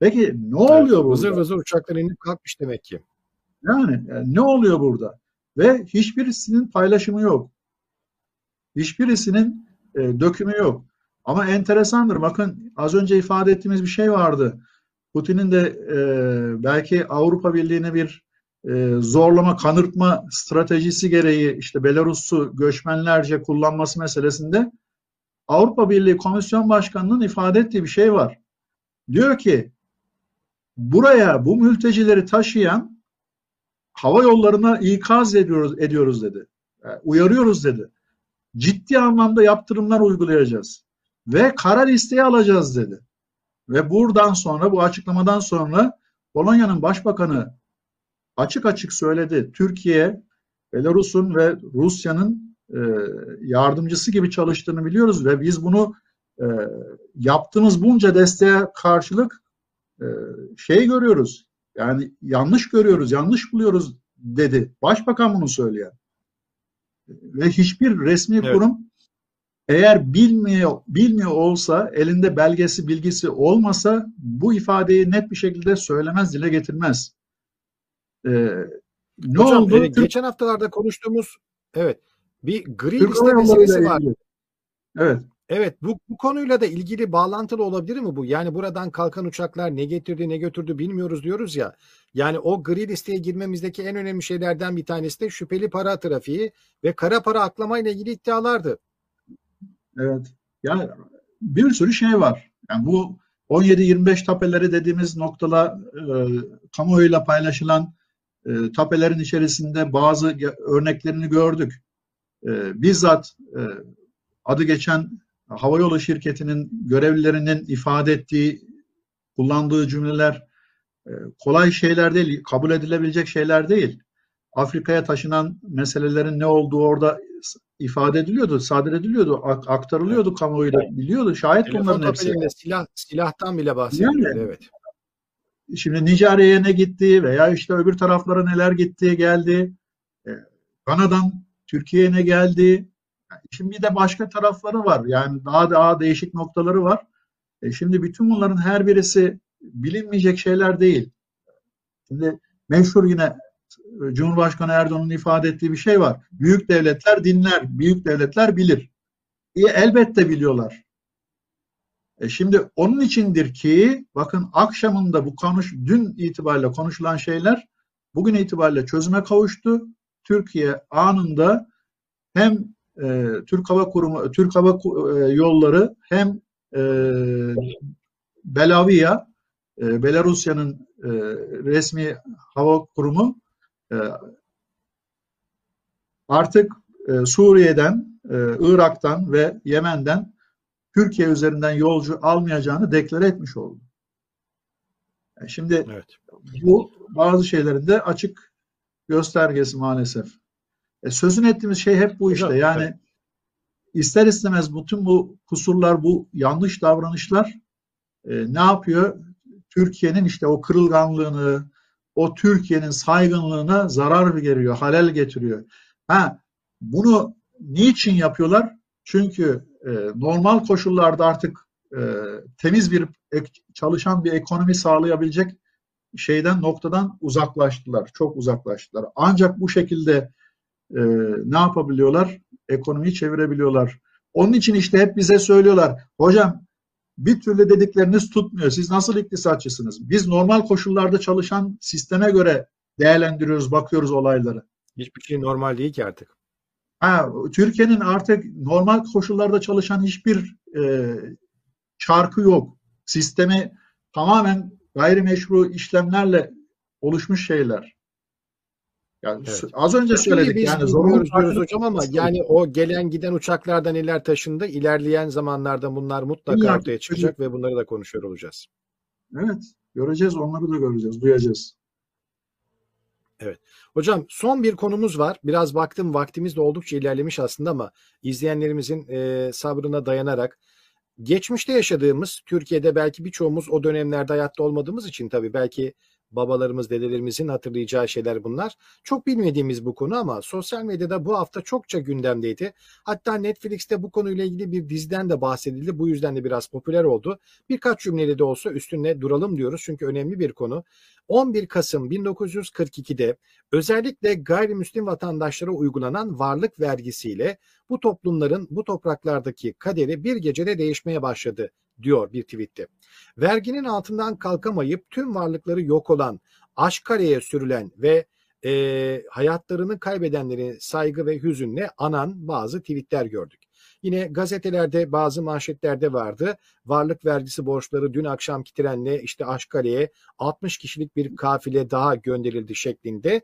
Peki ne oluyor evet, burada? Vızır vızır uçaklar inip kalkmış demek ki. Yani, yani ne oluyor burada? Ve hiçbirisinin paylaşımı yok. Hiçbirisinin e, dökümü yok. Ama enteresandır. Bakın az önce ifade ettiğimiz bir şey vardı. Putin'in de e, belki Avrupa Birliği'ne bir e, zorlama, kanırtma stratejisi gereği işte Belarus'u göçmenlerce kullanması meselesinde Avrupa Birliği Komisyon Başkanı'nın ifade ettiği bir şey var. Diyor ki buraya bu mültecileri taşıyan hava yollarına ikaz ediyoruz, ediyoruz dedi. Yani uyarıyoruz dedi. Ciddi anlamda yaptırımlar uygulayacağız. Ve karar isteği alacağız dedi. Ve buradan sonra bu açıklamadan sonra Polonya'nın başbakanı açık açık söyledi. Türkiye, Belarus'un ve Rusya'nın e, yardımcısı gibi çalıştığını biliyoruz ve biz bunu e, yaptığımız bunca desteğe karşılık e, şey görüyoruz. Yani yanlış görüyoruz, yanlış buluyoruz dedi. Başbakan bunu söylüyor. Ve hiçbir resmi Evet. kurum eğer bilmiyor bilmiyor olsa elinde belgesi bilgisi olmasa bu ifadeyi net bir şekilde söylemez dile getirmez. Ee, ne Hocam oldu? e, geçen haftalarda konuştuğumuz evet bir gri Türk liste meselesi var. ilgili. Evet. Evet bu, bu konuyla da ilgili bağlantılı olabilir mi bu? Yani buradan kalkan uçaklar ne getirdi ne götürdü bilmiyoruz diyoruz ya. Yani o gri listeye girmemizdeki en önemli şeylerden bir tanesi de şüpheli para trafiği ve kara para aklama ile ilgili iddialardı. Evet. Yani bir sürü şey var. Yani bu 17-25 tapeleri dediğimiz noktada e, kamuoyuyla paylaşılan e, tapelerin içerisinde bazı örneklerini gördük. E, bizzat e, adı geçen havayolu şirketinin görevlilerinin ifade ettiği, kullandığı cümleler e, kolay şeyler değil, kabul edilebilecek şeyler değil. Afrika'ya taşınan meselelerin ne olduğu orada ifade ediliyordu, sadir ediliyordu, ak- aktarılıyordu kamuoyuyla biliyordu. Şahit Telefon bunların hepsi. silah, silahtan bile bahsediliyor. Yani. Evet. Şimdi Nijerya'ya ne gitti veya işte öbür taraflara neler gitti geldi. E, Kanada'dan Türkiye'ye ne geldi. Yani Şimdi bir de başka tarafları var. Yani daha daha değişik noktaları var. E, şimdi bütün bunların her birisi bilinmeyecek şeyler değil. Şimdi meşhur yine Cumhurbaşkanı Erdoğan'ın ifade ettiği bir şey var. Büyük devletler dinler, büyük devletler bilir. E, elbette biliyorlar. E şimdi onun içindir ki bakın akşamında bu konuş dün itibariyle konuşulan şeyler bugün itibariyle çözüme kavuştu. Türkiye anında hem e, Türk Hava Kurumu, Türk Hava e, Yolları hem e, Belavia, e, Belarusya'nın e, resmi hava kurumu artık e, Suriye'den, e, Irak'tan ve Yemen'den Türkiye üzerinden yolcu almayacağını deklare etmiş oldu. Yani şimdi Evet. bu bazı şeylerin de açık göstergesi maalesef. E, sözün ettiğimiz şey hep bu işte. Yani evet. ister istemez bütün bu kusurlar, bu yanlış davranışlar e, ne yapıyor? Türkiye'nin işte o kırılganlığını, o Türkiye'nin saygınlığına zarar veriyor, halel getiriyor. Ha, bunu niçin yapıyorlar? Çünkü e, normal koşullarda artık e, temiz bir ek- çalışan bir ekonomi sağlayabilecek şeyden noktadan uzaklaştılar. Çok uzaklaştılar. Ancak bu şekilde e, ne yapabiliyorlar? Ekonomiyi çevirebiliyorlar. Onun için işte hep bize söylüyorlar. Hocam bir türlü dedikleriniz tutmuyor. Siz nasıl iktisatçısınız? Biz normal koşullarda çalışan sisteme göre değerlendiriyoruz, bakıyoruz olayları. Hiçbir şey normal değil ki artık. Ha, Türkiye'nin artık normal koşullarda çalışan hiçbir e, çarkı yok. Sistemi tamamen gayrimeşru işlemlerle oluşmuş şeyler. Yani Evet. az önce söyledik biz yani zorunlu diyoruz hocam ama yani o gelen giden uçaklardan neler taşındı ilerleyen zamanlarda bunlar mutlaka ki ortaya çıkacak ve bunları da konuşuyor olacağız. Evet, göreceğiz, onları da göreceğiz, duyacağız. Hocam son bir konumuz var. Biraz baktım vaktimiz de oldukça ilerlemiş aslında ama izleyenlerimizin e, sabrına dayanarak geçmişte yaşadığımız Türkiye'de belki birçoğumuz o dönemlerde hayatta olmadığımız için tabii belki babalarımız, dedelerimizin hatırlayacağı şeyler bunlar. Çok bilmediğimiz bu konu ama sosyal medyada bu hafta çokça gündemdeydi. Hatta Netflix'te bu konuyla ilgili bir diziden de bahsedildi. Bu yüzden de biraz popüler oldu. Birkaç cümleyle de olsa üstüne duralım diyoruz çünkü önemli bir konu. 11 Kasım 1942'de özellikle gayrimüslim vatandaşlara uygulanan varlık vergisiyle bu toplumların bu topraklardaki kaderi bir gecede değişmeye başladı diyor bir tweette. Verginin altından kalkamayıp tüm varlıkları yok olan, Aşkale'ye sürülen ve e, hayatlarını kaybedenleri saygı ve hüzünle anan bazı tweetler gördük. Yine gazetelerde bazı manşetlerde vardı. Varlık vergisi borçları dün akşamki trenle işte Aşkale'ye 60 kişilik bir kafile daha gönderildi şeklinde.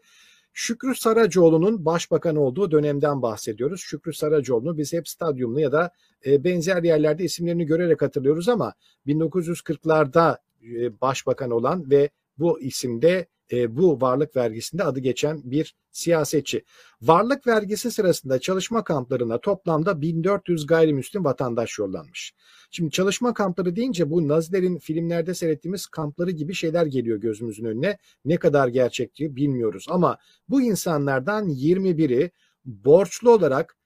Şükrü Saracoğlu'nun başbakan olduğu dönemden bahsediyoruz. Şükrü Saracoğlu'nu biz hep stadyumlu ya da e, benzer yerlerde isimlerini görerek hatırlıyoruz ama 1940'larda e, başbakan olan ve bu isimde e, bu varlık vergisinde adı geçen bir siyasetçi. Varlık vergisi sırasında çalışma kamplarına toplamda 1400 gayrimüslim vatandaş yollanmış. Şimdi çalışma kampları deyince bu Nazilerin filmlerde seyrettiğimiz kampları gibi şeyler geliyor gözümüzün önüne. Ne kadar gerçekçi bilmiyoruz ama bu insanlardan 21'i borçlu olarak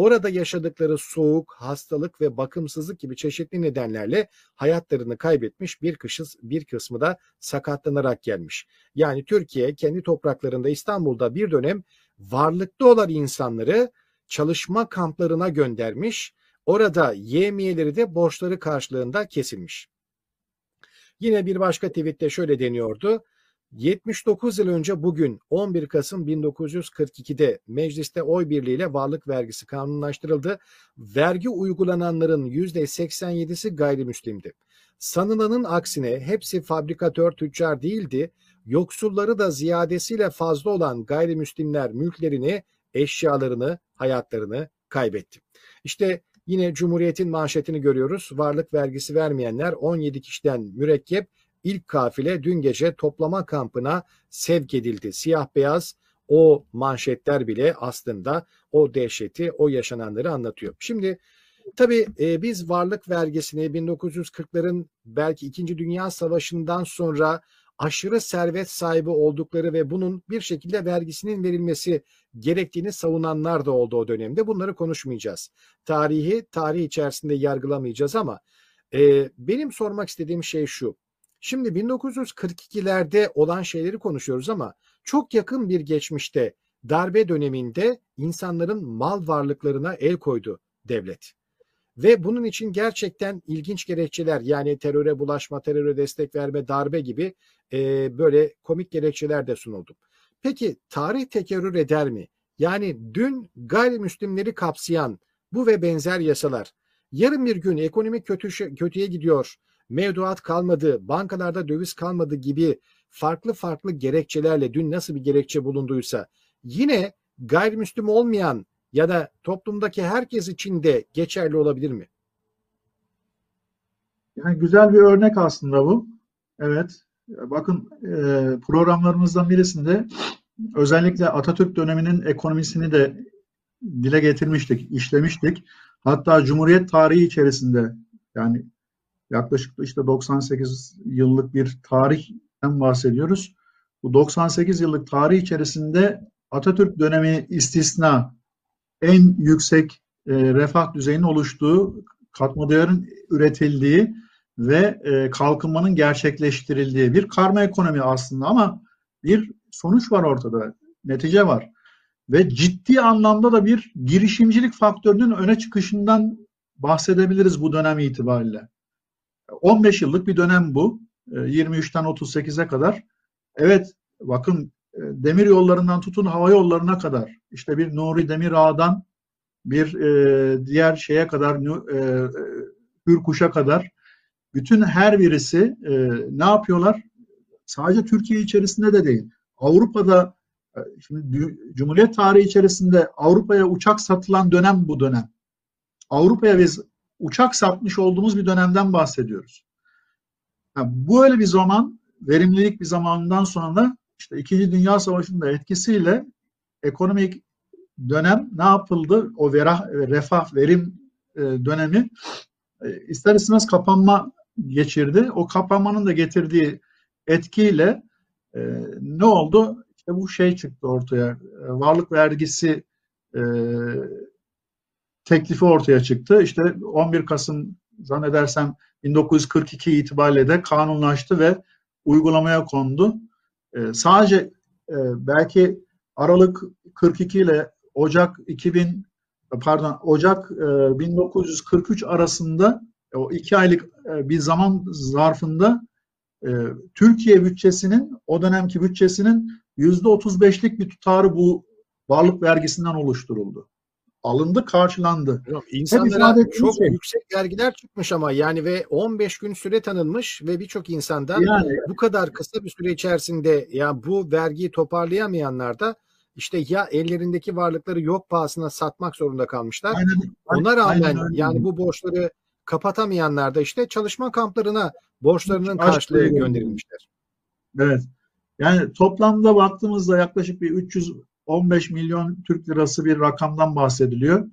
orada yaşadıkları soğuk, hastalık ve bakımsızlık gibi çeşitli nedenlerle hayatlarını kaybetmiş bir, kışız, bir kısmı da sakatlanarak gelmiş. Yani Türkiye kendi topraklarında İstanbul'da bir dönem varlıklı olan insanları çalışma kamplarına göndermiş. Orada yemiyeleri de borçları karşılığında kesilmiş. Yine bir başka tweette şöyle deniyordu. 79 yıl önce bugün 11 Kasım 1942'de mecliste oy birliğiyle varlık vergisi kanunlaştırıldı. Vergi uygulananların %87'si gayrimüslimdi. Sanılanın aksine hepsi fabrikatör tüccar değildi. Yoksulları da ziyadesiyle fazla olan gayrimüslimler mülklerini, eşyalarını, hayatlarını kaybetti. İşte yine Cumhuriyet'in manşetini görüyoruz. Varlık vergisi vermeyenler 17 kişiden mürekkep ilk kafile dün gece toplama kampına sevk edildi. Siyah beyaz o manşetler bile aslında o dehşeti, o yaşananları anlatıyor. Şimdi tabii e, biz varlık vergisini 1940'ların belki 2. Dünya Savaşı'ndan sonra aşırı servet sahibi oldukları ve bunun bir şekilde vergisinin verilmesi gerektiğini savunanlar da oldu o dönemde. Bunları konuşmayacağız. Tarihi tarih içerisinde yargılamayacağız ama e, benim sormak istediğim şey şu. Şimdi 1942'lerde olan şeyleri konuşuyoruz ama çok yakın bir geçmişte darbe döneminde insanların mal varlıklarına el koydu devlet. Ve bunun için gerçekten ilginç gerekçeler yani teröre bulaşma, teröre destek verme, darbe gibi e, böyle komik gerekçeler de sunuldu. Peki tarih tekerrür eder mi? Yani dün gayrimüslimleri kapsayan bu ve benzer yasalar yarın bir gün ekonomik kötü, kötüye gidiyor, mevduat kalmadı, bankalarda döviz kalmadı gibi farklı farklı gerekçelerle dün nasıl bir gerekçe bulunduysa yine gayrimüslim olmayan ya da toplumdaki herkes için de geçerli olabilir mi? Yani güzel bir örnek aslında bu. Evet. Bakın programlarımızdan birisinde özellikle Atatürk döneminin ekonomisini de dile getirmiştik, işlemiştik. Hatta Cumhuriyet tarihi içerisinde yani yaklaşık işte 98 yıllık bir tarihten bahsediyoruz. Bu 98 yıllık tarih içerisinde Atatürk dönemi istisna en yüksek e, refah düzeyinin oluştuğu, katma değerin üretildiği ve e, kalkınmanın gerçekleştirildiği bir karma ekonomi aslında ama bir sonuç var ortada, netice var. Ve ciddi anlamda da bir girişimcilik faktörünün öne çıkışından bahsedebiliriz bu dönem itibariyle. 15 yıllık bir dönem bu. 23'ten 38'e kadar. Evet bakın demir yollarından tutun hava yollarına kadar işte bir Nuri Demirağ'dan bir e, diğer şeye kadar e, Hürkuş'a kadar bütün her birisi e, ne yapıyorlar? Sadece Türkiye içerisinde de değil. Avrupa'da şimdi Cumhuriyet tarihi içerisinde Avrupa'ya uçak satılan dönem bu dönem. Avrupa'ya biz uçak satmış olduğumuz bir dönemden bahsediyoruz. Yani bu öyle bir zaman, verimlilik bir zamanından sonra işte İkinci Dünya Savaşı'nın da etkisiyle ekonomik dönem ne yapıldı? O verah, refah, verim e, dönemi e, ister istemez kapanma geçirdi. O kapanmanın da getirdiği etkiyle e, ne oldu? İşte bu şey çıktı ortaya. Varlık vergisi teklifi ortaya çıktı. İşte 11 Kasım zannedersem 1942 itibariyle de kanunlaştı ve uygulamaya kondu. E, sadece e, belki Aralık 42 ile Ocak 2000 pardon Ocak e, 1943 arasında o iki aylık e, bir zaman zarfında e, Türkiye bütçesinin o dönemki bütçesinin yüzde 35'lik bir tutarı bu varlık vergisinden oluşturuldu alındı, karşılandı. Yok, insanlara çok şey. yüksek vergiler çıkmış ama yani ve 15 gün süre tanınmış ve birçok insandan yani, bu kadar kısa bir süre içerisinde ya bu vergiyi toparlayamayanlar da işte ya ellerindeki varlıkları yok pahasına satmak zorunda kalmışlar. Aynen, Ona rağmen aynen yani bu borçları kapatamayanlar da işte çalışma kamplarına borçlarının karşılığı gönderilmişler. Evet. Yani toplamda baktığımızda yaklaşık bir 315 milyon Türk lirası bir rakamdan bahsediliyor.